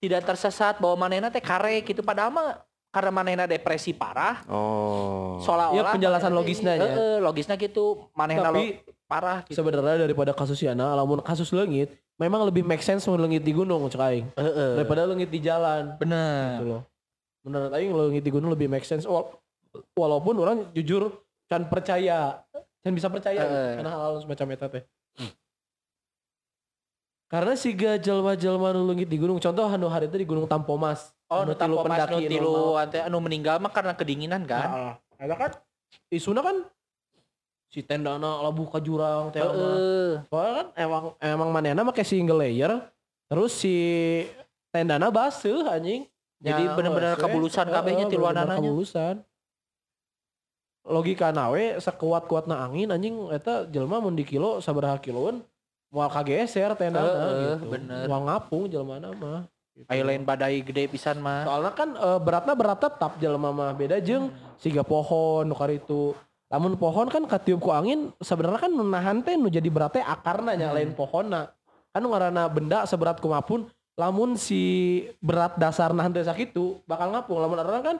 tidak tersesat bahwa manehna teh kare gitu padahal mah karena manehna depresi parah Oh. seolah-olah Iya, penjelasan logisnya ya. Heeh, logisnya gitu manehna Tapi lo- parah gitu. sebenarnya daripada kasus Yana, lamun kasus leungit memang lebih make sense mun leungit di gunung cek aing Heeh. daripada leungit di jalan. bener. Gitu loh. Menurut aing leungit di gunung lebih make sense Wal- walaupun orang jujur can percaya can bisa percaya Heeh. karena hal-hal semacam eta teh. Karena si jelma-jelma nu leungit di gunung, contoh anu hari itu di Gunung Tampomas. Oh, Anu nu tilu pendaki nu tilu anu meninggal mah karena kedinginan kan. Heeh. Ada kan isuna kan si tendana labuh ka jurang teh. Soalnya kan emang emang manehna make single layer terus si tendana baseuh anjing. Jadi Ya, bener-bener wes, kabulusan kabehnya Heeh, tiluan bener-bener ananya. Kabulusan. Logika nawe sekuat-kuatna angin anjing eta jelma mun di kilo sabaraha kiloan moal kageser tendana Heeh, gitu. bener. Moal ngapung jelmana mah. Gitu. Aya lain badai gede pisan mah. Soalnya kan eh, beratnya berat tetap jelema mah beda jeung siga pohon nu itu. Lamun pohon kan katiup ku angin sebenarnya kan nu nahan teh nu jadi beratnya akarna nya lain pohonna. Kan nu ngaranna benda seberat kumapun lamun si berat dasar nahan teh sakitu bakal ngapung. Lamun arang kan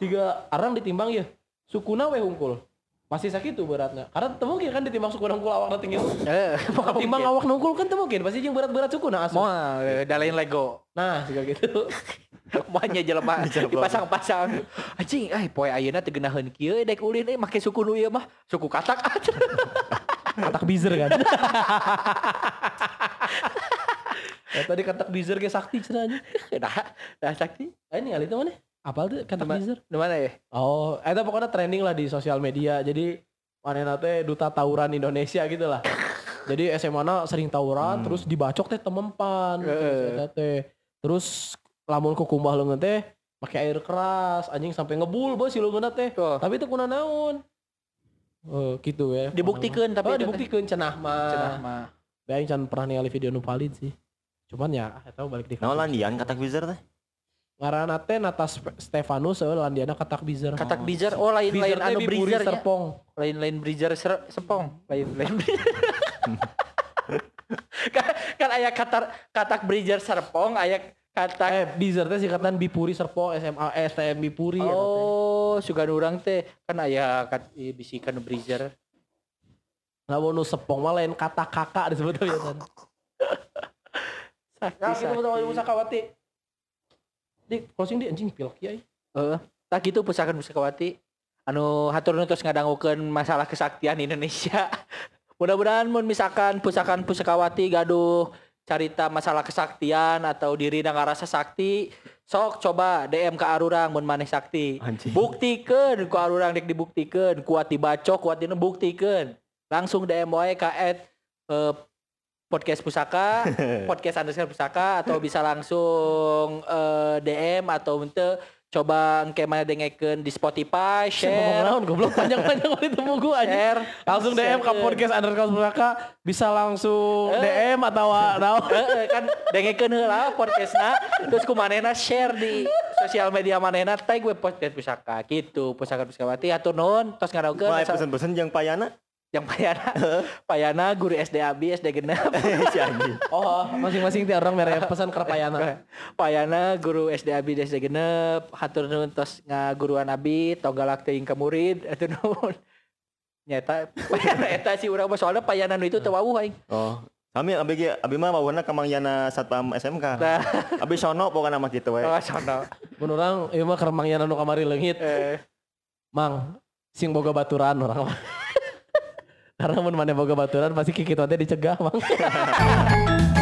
siga arang ditimbang ya sukuna we hungkul. Pasti sakitu beratnya. Karena teu mungkin kan ditimbang sukuna hungkul awakna tinggi. Eh, Timbang awak nungkul kan teu mungkin. Pasti jeung berat-berat sukuna asup. Moal eh, da lain Lego. Nah, siga gitu. Moalnya jelema dipasang-pasang. Anjing, eh poe ayeuna teu geunaheun kieu dek ulin eh make suku nu ieu mah suku katak katak bizer kan ya, tadi katak bizer ge sakti cenah. Dah, dah sakti. Ah, ini kali itu mana apal tuh katak Nama- bizer Di mana ya? oh itu pokoknya trending lah di sosial media jadi mana teh duta tawuran Indonesia gitu lah jadi SMA na sering tawuran terus dibacok teh temempan eta teh terus lamun ku kumbah leungeun teh pakai air keras anjing sampai ngebul bos si leungeunna teh Oh. tapi itu kuna naon Oh, gitu ya. Dibuktikan tapi oh, dibuktikan cenah mah. Cenah mah. Bayang can pernah ningali video nu valid sih. Cuman ya eta balik di Nah, landian katak wizard teh. Ngaranna teh Nata Spe- Stefanus eueuh landiana katak bizer. Katak bizer, oh lain lain anu nya. serpong. Lain lain breezer ser- sepong. Lain lain kan, kan aya katar katak breezer serpong, aya katak Eh, bizer teh singkatan Bipuri Serpong SMA STM Bipuri. Oh, sugan urang teh kan aya kat bisikan nu breezer. Lamun nu sepong mah lain kata kakak disebut biasa. Sakti, Ya gitu sakti. betul Musakawati. Di closing di anjing pilek kiai. Heeh. Tah gitu pusakan Pusakawati. Anu hatur terus ngadangukeun masalah kesaktian Indonesia. Mudah-mudahan mun misalkan pusakan Pusakawati gaduh carita masalah kesaktian atau diri dan ngarasa sakti, sok coba DM ke Arurang mun maneh sakti. Anjing. Buktikeun ku Arurang dek dibuktikeun, kuat dibacok, kuat dina buktikeun. Langsung DM wae ka at, eh, podcast pusaka, podcast underscore pusaka atau bisa langsung eh, DM atau ente coba engke mana dengekeun di Spotify, Ngomong share, naon goblok panjang-panjang kali itu buku anjing. share, Langsung DM ke podcast underscore Suraka bisa langsung Eh. DM atau naon. Heeh, kan dengekeun heula podcastna terus ku manehna share di sosial media manehna tag we podcast pusaka gitu pusaka puskawati atur nuhun tos ngadagukeun Mulai pesen-pesen yang payana. Yang payana payana guru SD abi SD genep Si anjing. Oh, masing-masing tiap orang merek pesan ke payana. payana guru SD abi SD genep hatur nuhun tos ngaguruan abi togalak teuing ka murid atuh nuhun nyata payana eta sih urang soalnya payana nu itu teu wawuh aing Oh. Kami abi ge abi mah bawana kamangyana satpam SMK. Nah. Abi sono pokoknya mah gitu we. oh sono Mun urang ieu mah keremangnya anu kamari leungit. eh Mang, sing boga baturan orang mah. Karena mun maneh boga baturan pasti kikit teh dicegah, Mang.